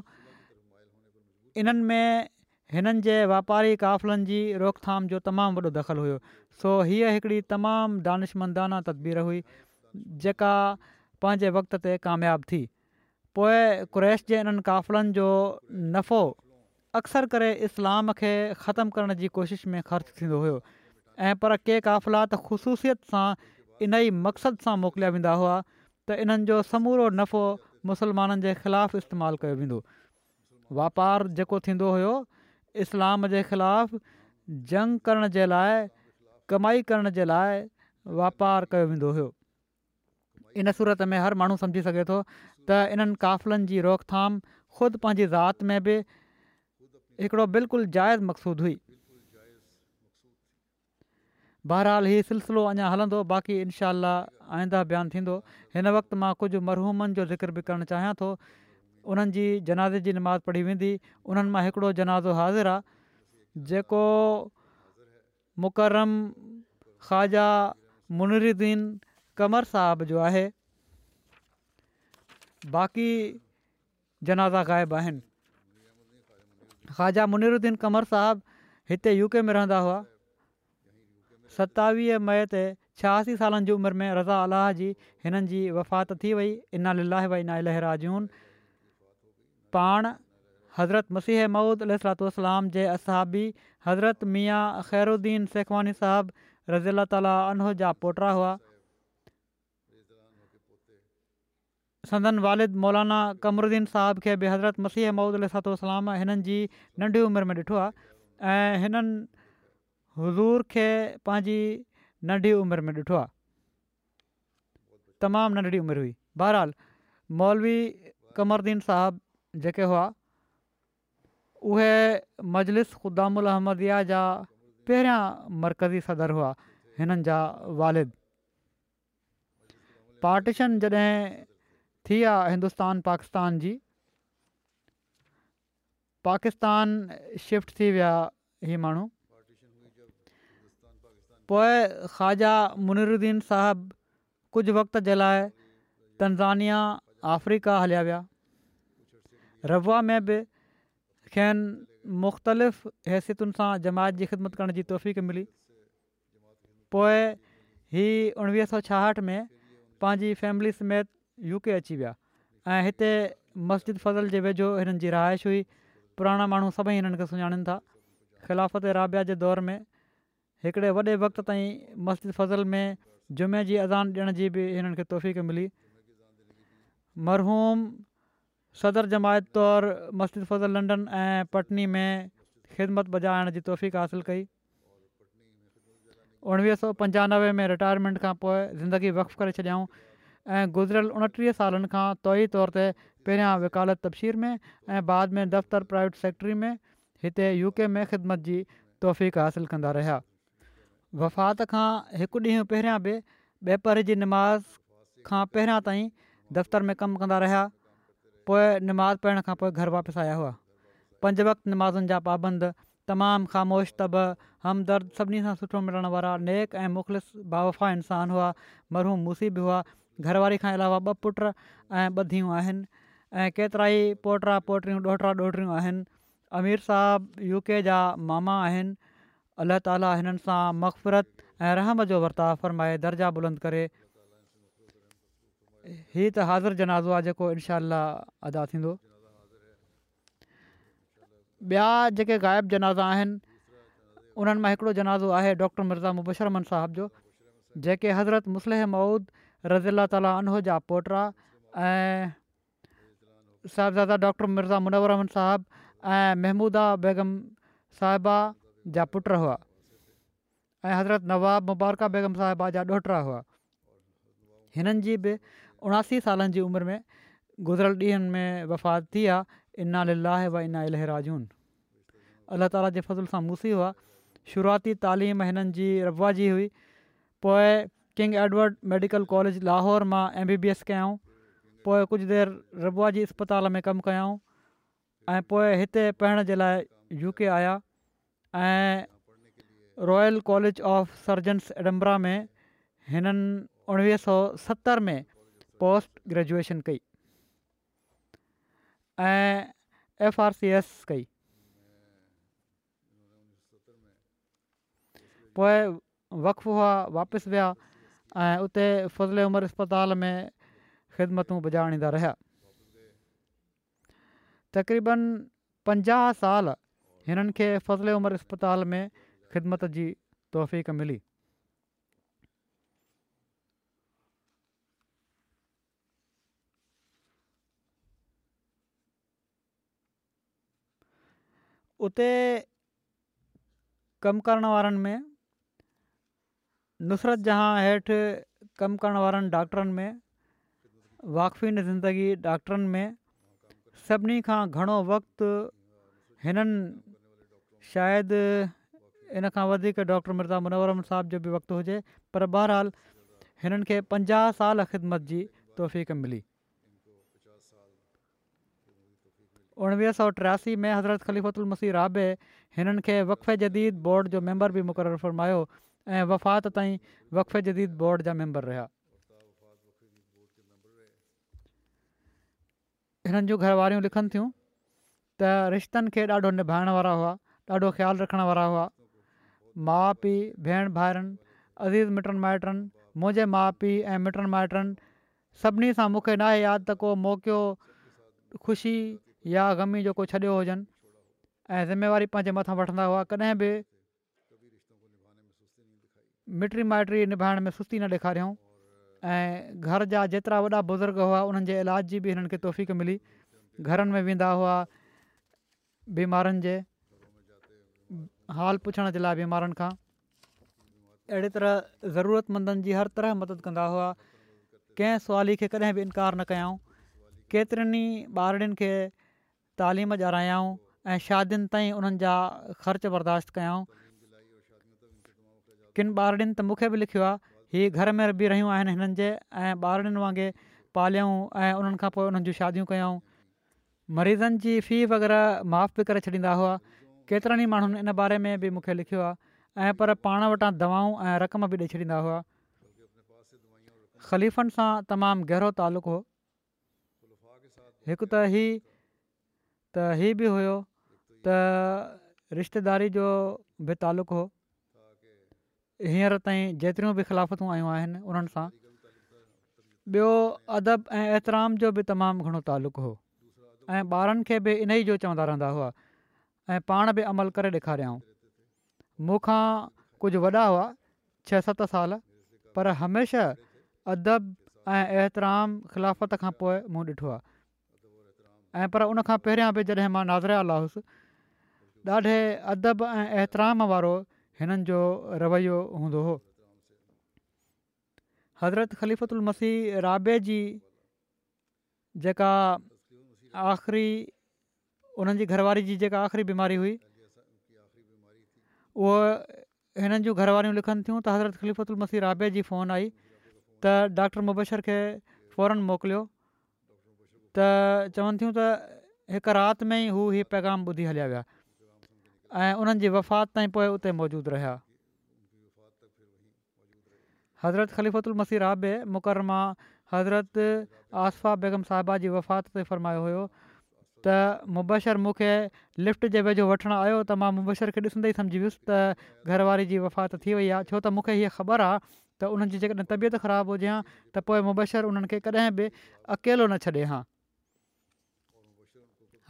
इन्हनि में हिननि जे वापारी क़ाफ़िलनि जी रोकथाम जो तमामु वॾो दख़ल हुयो सो हीअ हिकिड़ी तमामु दानिशमंदाना तदबीर हुई जेका पंहिंजे वक़्त ते कामियाबु थी पोइ क़रैश जे इन्हनि क़ाफ़िलनि जो नफ़ो अक्सर करे इस्लाम खे ख़तमु करण जी कोशिशि में ख़र्चु थींदो हुयो ऐं पर कंहिं क़फ़िलात ख़ुसूसियत सां इन ई मक़सद सां मोकिलिया वेंदा हुआ त इन्हनि जो समूरो नफ़ो मुसलमाननि जे ख़िलाफ़ु इस्तेमालु कयो वेंदो वापारु जेको थींदो हुयो इस्लाम जे ख़िलाफ़ु जंग करण जे लाइ कमाई करण जे लाइ वापारु कयो वेंदो हुयो इन सूरत में हर माण्हू सम्झी सघे थो त इन्हनि काफ़िलनि जी रोकथाम ख़ुदि पंहिंजी ज़ाति में बि हिकिड़ो बिल्कुलु जाइज़ मक़सूदु हुई बहरहाल हीउ सिलसिलो अञा हलंदो बाक़ी इनशा आईंदा बयानु थींदो हिन वक़्तु मां कुझु मरहूमनि जो ज़िक्र बि करणु चाहियां थो उन्हनि जी जनाज़े जी निमाज़ पढ़ी वेंदी उन्हनि मां हिकिड़ो जनाज़ो हाज़िर आहे जेको मुकरम ख़्वाजा मुनरुद्दीन कमर साहब जो आहे बाक़ी जनाज़ा ग़ाइबु आहिनि ख़्वाजा मुनरुद्दीन कमर साहिबु हिते यू में रहंदा हुआ सतावीह मई ते छहासी सालनि जी उमिरि में रज़ा अलाह जी हिननि जी वफ़ाति थी वई इन लाहे भई پان लहराजून पाण हज़रत मसीह मौद अल सलातलाम जे असाबी हज़रत मिया ख़ैरुन सेखवानी साहिबु रज़ी अला तालहो जा पोटरा हुआ सदन वारिद मौलाना مولانا साहब खे बि हज़रत मसीह मौदह सलातू हिननि जी नंढी उमिरि में ॾिठो आहे ऐं हिननि हज़ूर खे पंहिंजी नंढी उमिरि में ॾिठो आहे तमामु नंढी उमिरि हुई बहरहाल मौलवी कमरदीन साहब जेके हुआ उहे मजलिस गुद्दाम अहमदिया जा पहिरियां मरकज़ी सदर हुआ हिननि जा جا पाटीशन जॾहिं थी आहे हिंदुस्तान पाकिस्तान जी पाकिस्तान शिफ्ट थी विया इहे माण्हू पोइ ख़्वाजा मुनिरुन साहबु कुझु वक़्त जे लाइ तनज़ानिया अफ्रीका हलिया विया रबा में बि खेनि मुख़्तलिफ़ हैसियतुनि सां जमायत जी ख़िदमत करण जी तोफ़ीक मिली पोइ ही उणिवीह सौ छाहठि में पंहिंजी फैमिली समेत यू के अची विया ऐं हिते मस्जिद फ़ज़ल जे वेझो हिननि जी रहाइश हुई पुराणा माण्हू सभई हिननि खे सुञाणनि था ख़िलाफ़त राबिया जे दौर में हिकिड़े वॾे वक़्तु ताईं मस्जिद फ़ज़ल में जुमे जी अज़ान ॾियण जी बि हिननि खे तौफ़ीक़ मिली मरहूम सदर जमायत तौरु मस्जिद फ़ज़ल लंडन ऐं पटनी में ख़िदमत बजाइण जी तौफ़ीक़ हासिलु कई उणिवीह सौ पंजानवे में रिटायरमेंट खां पोइ ज़िंदगी वक़फ़ करे छॾियऊं ऐं गुज़िरियल उणटीह सालनि खां तौई तौर ते पहिरियां विकालत तब्शीर में ऐं बाद में दफ़्तरु प्राइवेट सेक्ट्री में हिते यू में ख़िदमत जी तौफ़क़ासिलु कंदा रहिया वफ़ात खां खां हिकु ॾींहुं पहिरियां बि ॿिए पहिर जी निमाज़ खां पहिरियां ताईं दफ़्तर में कमु कंदा रहिया पोइ निमाज़ पढ़ण खां पोइ घर वापसि आया हुआ पंज वक़्तु निमाज़ुनि जा पाबंद तमामु ख़ामोश तब हमदर्द सभिनी खां सुठो मिलण वारा नेक ऐं मुख़लिस बावफ़ा इंसान हुआ मरहू मूसीब हुआ घरवारी खां अलावा ॿ पुट ऐं ॿ धीअ आहिनि ऐं केतिरा ई पोटा पोटियूं ॾोहरा ॾोहड़ियूं आहिनि अमीर साहब यू जा मामा आहिनि अलाह ताली हिननि सां मक़फ़रत ऐं रहम जो वर्ताउ फ़रमाए दर्जा बुलंद करे हीउ त हाज़ुरु जनाज़ो आहे जेको इनशा अदा थींदो ॿिया जेके ग़ाइबु जनाज़ा आहिनि उन्हनि मां हिकिड़ो जनाज़ो आहे डॉक्टर मिर्ज़ा मुबशरमन साहिब जो जेके हज़रत मुस्लिह मऊद रज़ीला ताला उनहोजा पोटरा ऐं साहिबज़ादा डॉक्टर मिर्ज़ा मुनवरमन साहिबु ऐं महमूदा बेगम साहिबा जा पुट हुआ ऐं हज़रत नवाब मुबारका बेगम साहिबा जा ॾोहिटा हुआ हिननि जी बि उणासी सालनि जी उमिरि में गुज़िरियल ॾींहंनि में वफ़ात थी आहे इन लाहे इना इलराजून अलाह ताला जे फज़ुल सां मुसी हुआ शुरूआती तालीम हिननि जी रबवा जी हुई पोए King Edward medical college Lahore मां एम बी बी एस कयाऊं पोइ कुझु देरि रबवा जी अस्पताल में कमु कयाऊं ऐं पोइ हिते पढ़ण जे लाइ यू के आया ऐं royal college of surgeons Edinburgh में हिननि उणिवीह सौ सतरि में पोस्ट ग्रेजुएशन कई ऐं एफ आर सी एस कई पोइ वकफ हुआ वापसि विया ऐं उते फज़ले उमिरि अस्पताल में ख़िदमतूं बिजाणींदा रहिया तक़रीबन पंजाह साल हिननि खे फज़िले उमिरि अस्पताल में ख़िदमत जी तोफ़ीक़ मिली उते कमु करण वारनि में नुसरत जहा हेठि कमु करण वारनि डॉक्टरनि में वाक़फ़ीन ज़िंदगी डॉक्टरनि में सभिनी खां घणो वक़्तु हिननि शायदि इन खां वधीक डॉक्टर मिर्ज़ा मुनवरम साहिब जो बि वक़्तु हुजे पर बहरहाल हिननि खे पंजाह साल ख़िदमत जी तौफ़ मिली उणिवीह सौ टियासी में हज़रत ख़लीफ़ती राबे हिननि खे वक़फ़े जदीद बोर्ड जो मैंबर बि मुक़ररु फरमायो ऐं वफ़ात ताईं वक़फ़े जदीद बोर्ड जा मैंबर रहिया हिननि जूं घरवारियूं लिखनि थियूं त रिश्तनि खे ॾाढो निभाइण वारा हुआ ॾाढो ख़्यालु रखण वारा हुआ माउ पीउ भेण भाइरनि अज़ीज़ मिटनि माइटनि मुंहिंजे माउ पीउ ऐं मिटनि माइटनि सभिनी सां मूंखे नाहे यादि त को मौकियो ख़ुशी या ग़मी जो को छॾियो हुजनि ऐं ज़िमेवारी पंहिंजे मथां वठंदा हुआ कॾहिं बि मिटी माइट निभाइण में सुस्ती न ॾेखारियऊं ऐं घर जा जेतिरा वॾा बुज़ुर्ग हुआ उन्हनि इलाज जी बि हिननि खे मिली घरनि में वेंदा हुआ बीमारियुनि जे हाल पुछण जे लाइ बि माण्हुनि खां अहिड़ी तरह ज़रूरतमंदनि जी हर तरह मदद कंदा हुआ कंहिं सुवाली खे कॾहिं बि इनकार न कयाऊं केतिरनि ॿारनि खे तालीम ॾारायाऊं ऐं शादियुनि ताईं उन्हनि जा ख़र्च बर्दाश्त कयाऊं किन ॿारनि त मूंखे बि लिखियो आहे घर में बि रहियूं आहिनि हिननि जे ऐं वांगुरु पालियऊं ऐं उन्हनि खां पोइ शादियूं मरीज़नि जी फी वग़ैरह माफ़ु बि करे छॾींदा हुआ केतिरनि ई माण्हुनि इन बारे में बि मूंखे लिखियो आहे पर पाण वटां दवाऊं ऐं रक़म बि ॾेई छॾींदा हुआ ख़लीफ़नि सां तमामु गहरो तालुक हो हिकु त ई त हीअ बि हुओ त रिश्तेदारी जो बि तालुक़ु हो हींअर ताईं जेतिरियूं बि ख़िलाफ़तूं आयूं आहिनि उन्हनि सां ॿियो अदब ऐं जो बि तमामु घणो तालुक़ु हो ऐं ॿारनि खे बि इन ई चवंदा रहंदा हुआ ऐं पाण बि अमल करे ॾेखारियाऊं मूंखां कुझु वॾा हुआ छह सत साल पर हमेशह अदब ऐं ख़िलाफ़त खां पोइ मूं ॾिठो आहे ऐं पर उन पहिरियां बि जॾहिं मां नाज़र आला हुउसि ॾाढे अदब ऐं एतिराम वारो हिननि जो रवैयो हूंदो हज़रत ख़लीफ़त मसीह राबे जी जेका उन्हनि जी घरवारी जी जेका आख़िरी बीमारी हुई उहो हिननि जूं घरवारियूं लिखनि थियूं त हज़रत ख़लीफ़त मसीह राबे जी फोन आई त डॉक्टर मुबशर खे फौरन मोकिलियो त चवनि थियूं त हिकु राति में ई हू हीअ पैगाम ॿुधी हलिया विया ऐं उन्हनि जी वफ़ात ताईं पोइ उते मौजूदु रहिया हज़रत ख़लीफ़त मसीह राबे मुकरमा हज़रत आसफ़ा बेगम साहबा जी वफ़ात ते फरमायो हुयो त मुबशर मूंखे लिफ़्ट जे वेझो वठणु आयो त मां मुबर खे ॾिसंदे ई सम्झी वियुसि त घरवारी जी वफ़ात थी वई आहे छो त मूंखे हीअ ख़बर आहे त उन्हनि जी जेकॾहिं तबियत ख़राबु हुजे हा त पोइ मुबरु उन्हनि खे कॾहिं बि अकेलो न छॾे हा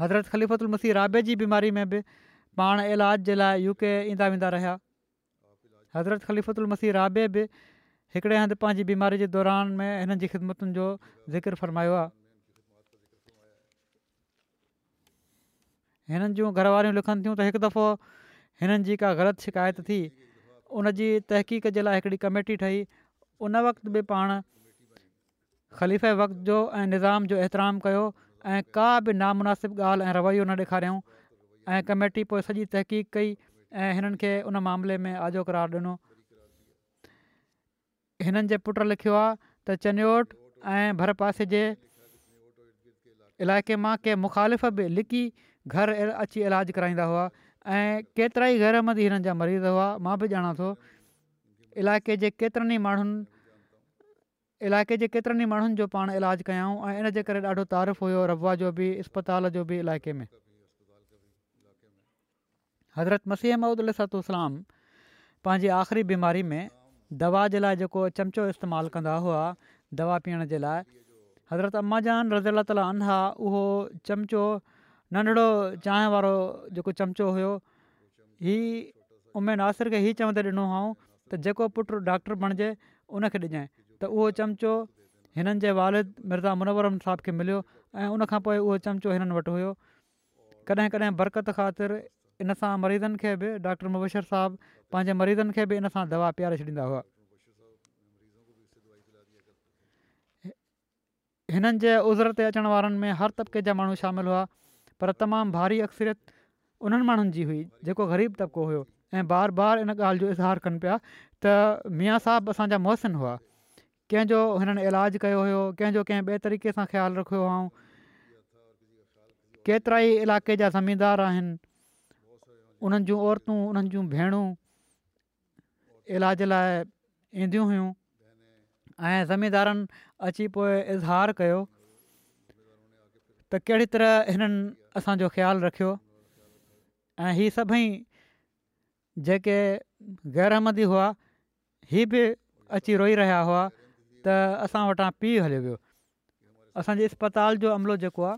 हज़रत ख़लीफ़ल मसीह राबे जी बीमारी में बि पाण इलाज जे लाइ यू के ईंदा वेंदा रहिया हज़रत ख़लीफ़ल मसीह राबे बि हिकिड़े हंधि पंहिंजी बीमारी जे दौरान में हिननि जी ख़िदमतुनि जो ज़िक्र फरमायो आहे हिननि जूं घरवारियूं लिखनि थियूं त हिकु दफ़ो हिननि जी का ग़लति शिकायत थी उन जी तहक़ीक़ जे लाइ हिकिड़ी कमेटी ठही उन वक़्त बि पाण ख़लीफ़े वक़्त जो ऐं निज़ाम जो एतिराम कयो ऐं का बि नामुनासिब ॻाल्हि ऐं रवैयो न ॾेखारियऊं ऐं कमेटी पोइ सॼी तहक़ीक़ कई ऐं हिननि खे उन मामले में आजो करार ॾिनो हिननि जे पुटु लिखियो आहे त चनयोट ऐं भर पासे जे इलाइक़े मां कंहिं मुखालिफ़ बि लिकी घर अची इलाजु कराईंदा हुआ ऐं केतिरा ई घर में ई हिननि जा मरीज़ हुआ मां बि ॼाणा थो इलाइक़े जे केतिरनि ई माण्हुनि इलाइक़े जे केतिरनि ई माण्हुनि जो पाण इलाजु कयूं ऐं इनजे करे ॾाढो तारीफ़ु हुयो रवा जो बि इस्पताल जो बि इलाइक़े में हज़रत मसीह अहमद अलाम पंहिंजी आख़िरी बीमारी में दवा जे लाइ जेको चमचो इस्तेमालु कंदा हुआ दवा पीअण जे लाइ हज़रत अम्मा जान रज़ा ताला अना उहो चमिचो नंढिड़ो चांहि वारो जेको चमचो हुयो इहा उमेद आसिर खे ई चवंदे ॾिनो हुओ त जेको पुटु डॉक्टर बणिजे उनखे ॾिजांइ त उहो चमिचो हिननि जे वालिद मिर्ज़ा मुनवरम साहिब खे मिलियो ऐं उनखां पोइ उहो चमिचो हिननि वटि हुयो कॾहिं कॾहिं बरक़त ख़ातिर इन सां मरीज़नि खे बि डॉक्टर मुबशर साहिबु पंहिंजे मरीज़नि खे बि इन सां दवा पीआरे छॾींदा हुआ हिननि जे उज़र ते अचण वारनि में हर तबिके जा माण्हू शामिलु हुआ पर तमामु भारी अक्सरियत उन्हनि माण्हुनि जी हुई जेको ग़रीब तबिको हुयो ऐं बार बार इन ॻाल्हि जो इज़हारु कनि पिया त मिया साहब असांजा मोहसिन हुआ कंहिंजो हिननि इलाज कयो हुयो कंहिंजो कंहिं ॿिए तरीक़े सां ख़्यालु रखियो हुओ केतिरा ई इलाइक़े जा ज़मीदार आहिनि उन्हनि जूं औरतूं उन्हनि जूं भेणूं इलाज लाइ ईंदियूं हुयूं ऐं अची पोइ इज़हार कयो त कहिड़ी तरह हिननि असांजो ख़्यालु रखियो ऐं हीअ सभई जेके गैरहमदी हुआ हीअ बि अची रोई रहिया हुआ त असां वटां पीउ हलियो वियो असांजे इस्पताल जो अमलो जेको आहे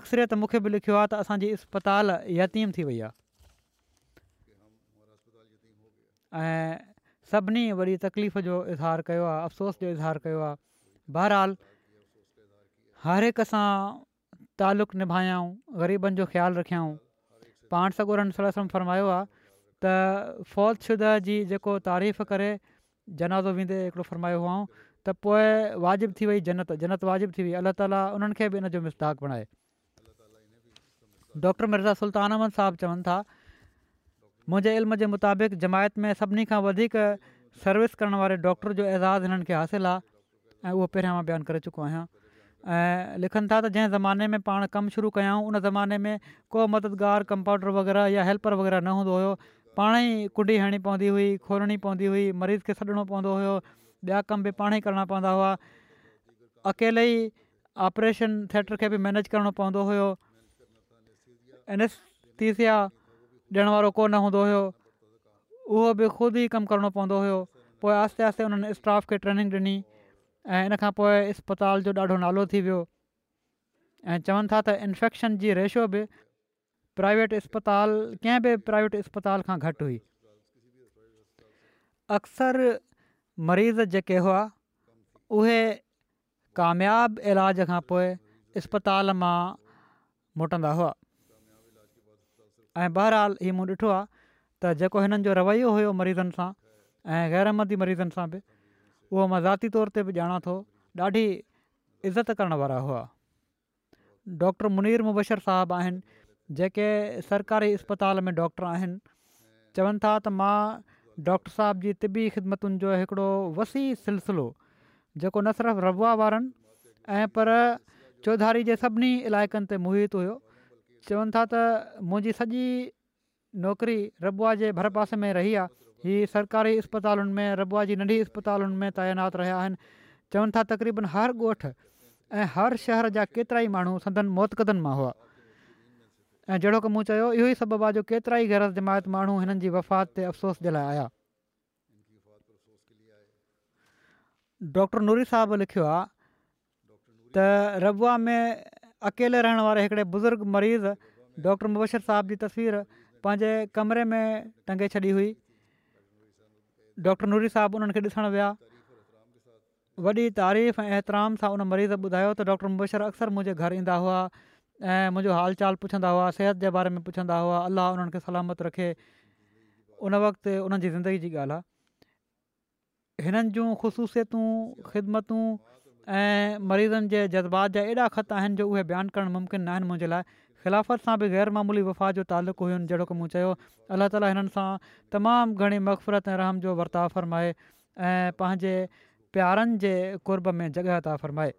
अक्सरे मूंखे बि लिखियो आहे त असांजी इस्पताल यतीम थी वई आहे ऐं सभिनी वरी तकलीफ़ जो इज़हार कयो आहे अफ़सोस जो इज़हार कयो आहे बहरहाल हर हिक सां तालुक निभायाऊं ग़रीबनि जो ख़्यालु रखियाऊं पाण सॻो उन्हनि सड़ा सम फरमायो आहे त फौजशुदा जी जेको तारीफ़ करे जनाज़ो वेंदे हिकिड़ो फ़रमायो हुओ त पोइ वाजिबु थी वई जनत जनत वाजिबु थी वई अलाह ताली उन्हनि खे बि इन जो मिसदाख बणाए डॉक्टर मिर्ज़ा सुल्तान अमद साहबु चवनि था मुंहिंजे इल्म जे मुताबिक़ जमायत में सभिनी खां वधीक सर्विस करण वारे डॉक्टर जो एज़ाज़ु हिननि खे हासिलु आहे ऐं उहो पहिरियां मां बयानु करे चुको आहियां ऐं लिखनि था त जंहिं ज़माने में पाण कमु शुरू कयूं उन ज़माने में को मददगार कंपाउंडर वग़ैरह या हेल्पर वग़ैरह न हूंदो हुयो पाणेई कुंडी हणी पवंदी हुई खोलणी पवंदी हुई मरीज़ खे सॾणो पवंदो हुयो ॿिया कम बि पाण ई करणा पवंदा हुआ अकेले ई ऑपरेशन थिएटर खे बि मैनेज करिणो पवंदो हुयो एन एसीसिया ॾियण वारो को न हूंदो हुयो उहो बि ख़ुदि ई कमु करिणो पवंदो हुयो पोइ आस्ते आस्ते उन्हनि स्टाफ खे ट्रेनिंग ॾिनी ऐं इन खां पोइ इस्पताल जो ॾाढो नालो थी वियो ऐं चवनि था त इन्फेक्शन जी रेशो बि प्राइवेट इस्पताल कंहिं बि प्राइवेट इस्पताल खां घटि हुई अक्सर मरीज़ जेके हुआ उहे कामयाब इलाज खां पोइ इस्पताल मां मोटंदा हुआ ऐं बहरहाल हीउ मूं ॾिठो आहे त जेको हिननि जो रवैयो हुयो मरीज़नि सां ऐं ग़ैरमंदी मरीज़नि सां बि उहो मां ज़ाती तौर ते बि ॼाणा थो ॾाढी इज़त करण वारा हुआ डॉक्टर मुनीर मुबशर साहिबु आहिनि जेके सरकारी अस्पताल में डॉक्टर आहिनि चवनि था त मां डॉक्टर साहब जी तिबी ख़िदमतुनि जो हिकिड़ो वसी सिलसिलो जेको न सिर्फ़ु रबुआ वारनि ऐं पर चौधारी जे सभिनी इलाइक़नि ते मोहित हुयो चवनि था त मुंहिंजी सॼी नौकिरी रबुआ जे भर पासे में रही आहे हीअ सरकारी अस्पतालुनि में रबुआ जी नंढी इस्पतालुनि में तइनात रहिया आहिनि चवनि था तक़रीबनि हर ॻोठु ऐं हर शहर जा केतिरा ई माण्हू सदन मौतकदनि मां हुआ ऐं जहिड़ो की मूं चयो इहो ई सबबु आहे जो केतिरा ई ग़ैर जमायत माण्हू हिननि जी वफ़ात ते अफ़सोस जे लाइ आया डॉक्टर नूरी साहबु लिखियो आहे त रबुआ में अकेले रहण वारे हिकिड़े बुज़ुर्ग मरीज़ डॉक्टर मुबशर साहिब जी तस्वीरु पंहिंजे कमरे में टंगे छॾी हुई डॉक्टर नूरी صاحب उन्हनि खे ॾिसणु विया वॾी तारीफ़ ऐं एतिराम सां उन मरीज़ ॿुधायो त डॉक्टर اکثر अक्सर मुंहिंजे घर ईंदा हुआ ऐं मुंहिंजो हालु चाल पुछंदा हुआ सिहत जे बारे में पुछंदा हुआ अलाह उन्हनि खे सलामत रखे उन वक़्तु उन्हनि जी ज़िंदगी जी ॻाल्हि आहे हिननि जूं ख़ुशूसियतूं ख़िदमतूं ऐं मरीज़नि जे जज़्बात जा एॾा ख़त आहिनि जो उहे बयानु करणु मुमकिन न आहिनि मुंहिंजे लाइ ख़िलाफ़त सां बि ग़ैरमामूली वफ़ा जो तालुक़ु हुयो जहिड़ो की मूं चयो अलाह ताली हिननि सां तमामु घणी मक़फ़रत ऐं रहम जो वर्ता फ़रमाए ऐं पंहिंजे प्यारनि जे कुर्ब में जॻह हता फ़रमाए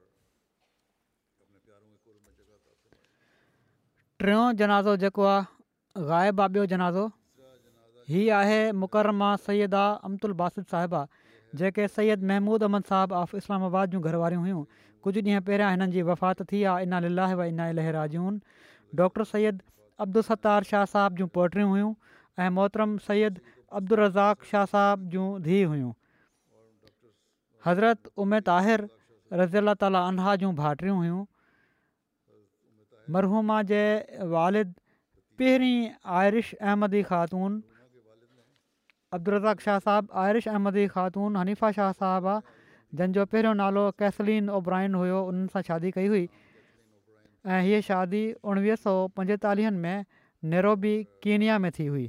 टियों जनाज़ो जेको आहे ग़ाइबु आहे ॿियो जनाज़ो हीअ आहे मुकरमा सैदा अमतुल बासिद साहिबा जेके सयद महमूद अहमद साहबु ऑफ इस्लामाबाद जूं घर वारियूं हुयूं कुझु ॾींहं पहिरियां हिननि जी वफ़ात थी आहे इन व इना लहराजून डॉक्टर सैद अब्दुलस्तार शाह साहिब जूं पोटियूं हुयूं ऐं मोहतरम सैद अब्दुलर रज़ाक़ शाह साहब जूं धीउ हुयूं हज़रत उमे ताहिर रज़ी अला ताली अला जूं भाइटियूं हुयूं मरहुमा जे वालिद पहिरीं आयरिश अहमदी ख़ातून अब्दुलरज़ाक़ शाह صاحب आरिश अहमदी ख़ातून हनीफ़ा शाह साहबु आहे जंहिंजो पहिरियों नालो कैसलीन ओब्राइन हुयो उन्हनि सां शादी कई हुई ऐं इहे शादी उणिवीह सौ पंजेतालीहनि में नेरोबी कीनिया में थी हुई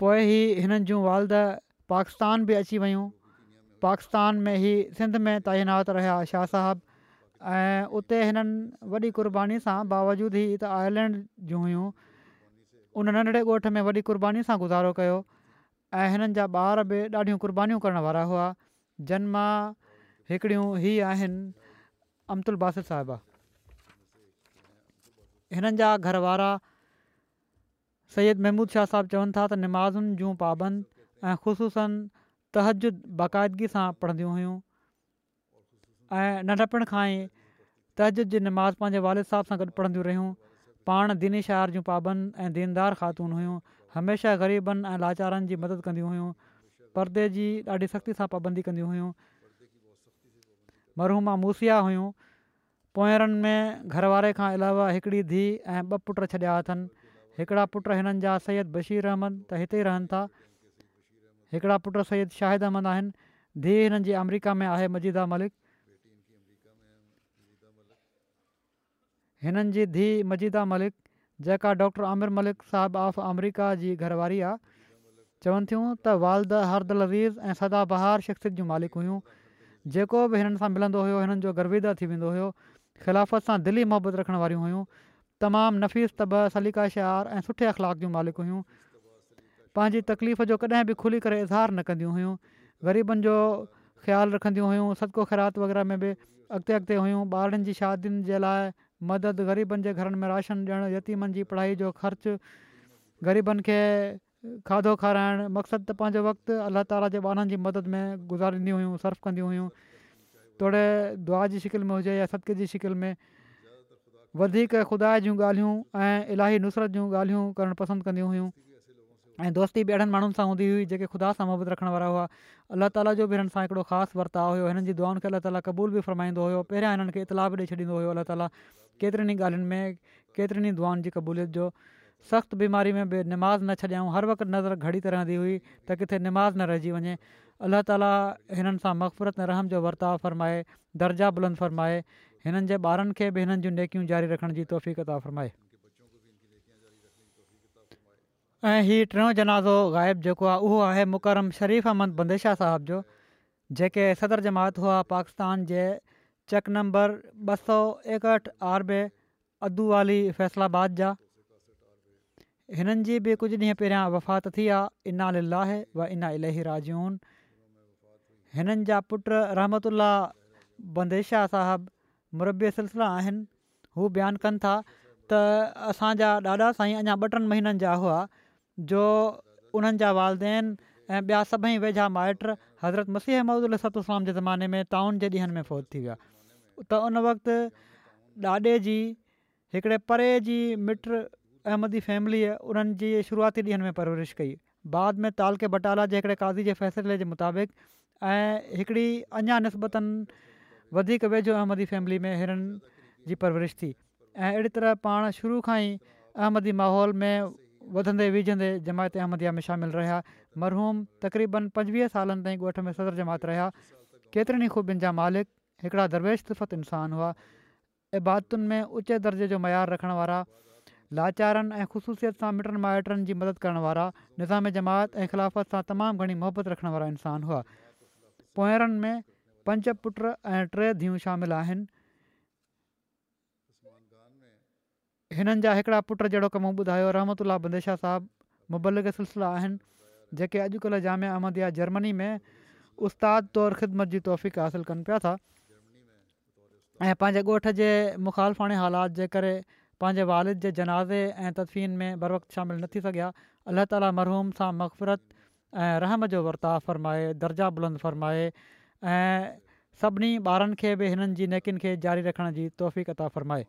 पोइ ई हिननि जूं वालद पाकिस्तान बि अची वियूं पाकिस्तान में ई सिंध में तइनात रहिया शाह साहबु ऐं उते हिननि वॾी क़ुर्बानी सां बावजूद ई त आयरलैंड जूं हुयूं उन नंढड़े ॻोठ में वॾी क़ुर्बानी सां गुज़ारो कयो ऐं हिननि जा ॿार बि ॾाढियूं क़ुर्बानी करण वारा हुआ जन मां हिकिड़ियूं ई आहिनि अमतुल बासिर साहिबा हिननि जा घर वारा सैद महमूद शाह साहिब चवनि था त नमाज़ुनि जूं पाबंदि ऐं ख़ुशूसनि तहजु बाक़ाइदगी सां पढ़ंदियूं हुयूं ऐं नंढपण खां ई तहजद नमाज़ पंहिंजे वालिद साहिब सां गॾु पढ़ंदियूं रहियूं पाण दीन शहर जूं पाबंद ऐं दीनदार ख़ातून हुयूं हमेशह ग़रीबनि ऐं लाचारनि जी मदद कंदियूं हुयूं परदे जी ॾाढी सख़्ती सां पाबंदियूं कंदियूं मरूमा मूसिया हुयूं पोयरनि में घरवारे खां अलावा हिकिड़ी धीउ ऐं ॿ पुट छॾिया अथनि हिकिड़ा पुट हिननि जा सैद बशीर अहमद त हिते ई रहनि था हिकिड़ा पुट सयद शाहिद अहमद आहिनि धीउ हिननि जी अमेरिका में आहे मजीदा मलिक हिननि जी धीउ मजिदा मलिक जेका डॉक्टर आमिर मलिक साहिबु ऑफ अमेरिका जी घरवारी आहे चवनि थियूं त वालद हरद लज़ीज़ ऐं सदा बहार शख़्सियत जूं मालिक हुयूं जेको बि हिननि सां मिलंदो हुयो हिननि जो गर्विदा थी वेंदो हुयो खिलाफ़त सां दिली मुहबत रखण वारियूं हुयूं तमामु नफ़ीस तब सलीका शार ऐं सुठे अख़लाक जूं मालिक हुयूं पंहिंजी तकलीफ़ जो कॾहिं बि खुली करे इज़हार न कंदियूं हुयूं ग़रीबनि जो ख़्यालु रखंदियूं हुयूं सदको ख़ैरात वग़ैरह में बि अॻिते अॻिते हुयूं ॿारनि जी शादियुनि जे लाइ मदद ग़रीबनि जे घरनि में राशन ॾियणु यतीमनि जी पढ़ाई जो ख़र्च ग़रीबनि खे खाधो खाराइणु मक़सदु त पंहिंजो वक़्तु अलाह ताला जे ॿारनि जी मदद में गुज़ारींदी हुयूं सर्फ़ु कंदियूं हुयूं तोड़े दुआ जी शिकिल में हुजे या सदक जी शिकिल में वधीक खुदा जूं ॻाल्हियूं ऐं इलाही नुसरत जूं ॻाल्हियूं करणु पसंदि कंदियूं हुयूं ऐं दोस्ती बि अहिड़नि माण्हुनि सां हूंदी हुई जेके ख़ुदा सां मुहबत रखण वारा हुआ अलाह ताला जो बि हिननि सां हिकिड़ो ख़ासि वर्ताव हुयो हिननि जी खे अलाह क़बूल बि फ़रमाईंदो हुओ पहिरियां हिननि खे इतलाउ बि ॾेई छॾींदो हुओ अलाह ताली केतिरनि ई ॻाल्हियुनि में केतिरनि ई दुआनि जी क़बूलियत जो सख़्तु बीमारी में बि नमाज़ न छॾियऊं हर वक़्तु नज़र घड़ी त रहंदी हुई त किथे निमाज़ न रहिजी वञे अलाह ताला हिननि सां मक़फ़ूरत रहम जो वर्ताव फ़रमाए दर्जा बुलंद फ़रमाए हिननि जे ॿारनि खे बि हिननि जूं नेकियूं जारी रखण जी तौफ़ता फ़रमाए ऐं हीअ टियों जनाज़ो ग़ाइबु जेको आहे उहो आहे मुकरम शरीफ़ अहमद बंदेशा साहिब जो जेके सदर जमात हुआ पाकिस्तान जे चेक नंबर ॿ सौ एकहठि आरबे अद्दूली फैसलाबाद जा हिननि जी बि कुझु ॾींहं पहिरियां वफ़ात थी आहे इना लाहे व इना राजून हिननि जा पुट रहमत अल्ला बंदेशाह साहबु मुरबी सिलसिला आहिनि हू बयानु कनि था त असांजा ॾाॾा साईं अञा ॿ टिनि महीननि जा हुआ जो उन्हनि जा वालदेन ऐं ॿिया सभई वेझा माइट हज़रत मसीह महूदुसत जे ज़माने में ताउन जे ॾींहंनि में फ़ौत थी विया त उन वक़्तु ॾाॾे जी हिकिड़े परे जी मिट अहमदी फैमिलीअ उन्हनि जी शुरूआती ॾींहंनि में परवरिश कई बाद में तालके बटाला जे हिकिड़े क़ाज़ी जे फ़ैसिले जे मुताबिक़ ऐं हिकिड़ी अञा निस्बतनि वधीक वेझो अहमदी फैमिली में हिननि जी परवरिश थी ऐं अहिड़ी तरह पाण शुरू खां ई अहमदी माहौल में वधंदे विझंदे जमायत अहमदीअ में शामिलु रहिया मरहूम तक़रीबनि पंजुवीह सालनि ताईं ॻोठ में सदर जमात रहिया केतिरनि ई ख़ूबियुनि जा मालिक हिकिड़ा दरवेश तफ़त इंसान हुआ इबादतुनि में ऊचे दर्जे जो मयारु रखण वारा लाचारनि ऐं ख़ुशूसियत सां मिटनि माइटनि जी मदद करण वारा निज़ाम जमायत ऐं ख़िलाफ़त सां तमामु घणी मोहबत रखण वारा इंसान हुआ पोयरनि में पंज पुट ऐं टे धीउ शामिल आहिनि हिननि जा हिकिड़ा पुट जहिड़ो कमु ॿुधायो रहमत बंदेशा साहिबु मुबलिक सिलसिला आहिनि जेके अॼुकल्ह जामियामद या जर्मनी में उस्तादु तौरु ख़िदमत जी तौफ़ीक़ कनि पिया था ऐं पंहिंजे ॻोठ जे मुखालफ़ाणे हालात जे करे पंहिंजे والد जे जनाज़े ऐं तदफ़ीन में बर वक़्तु शामिलु न थी सघियां अलाह ताली मरहूम सां मफ़फ़रत ऐं रहम जो वर्ता फ़र्माए दर्जा बुलंद फ़र्माए ऐं सभिनी ॿारनि खे बि हिननि जी नेकियुनि खे जारी रखण जी तौफ़ीक़ता फ़र्माए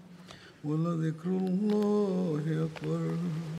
ولذكر الله أكبر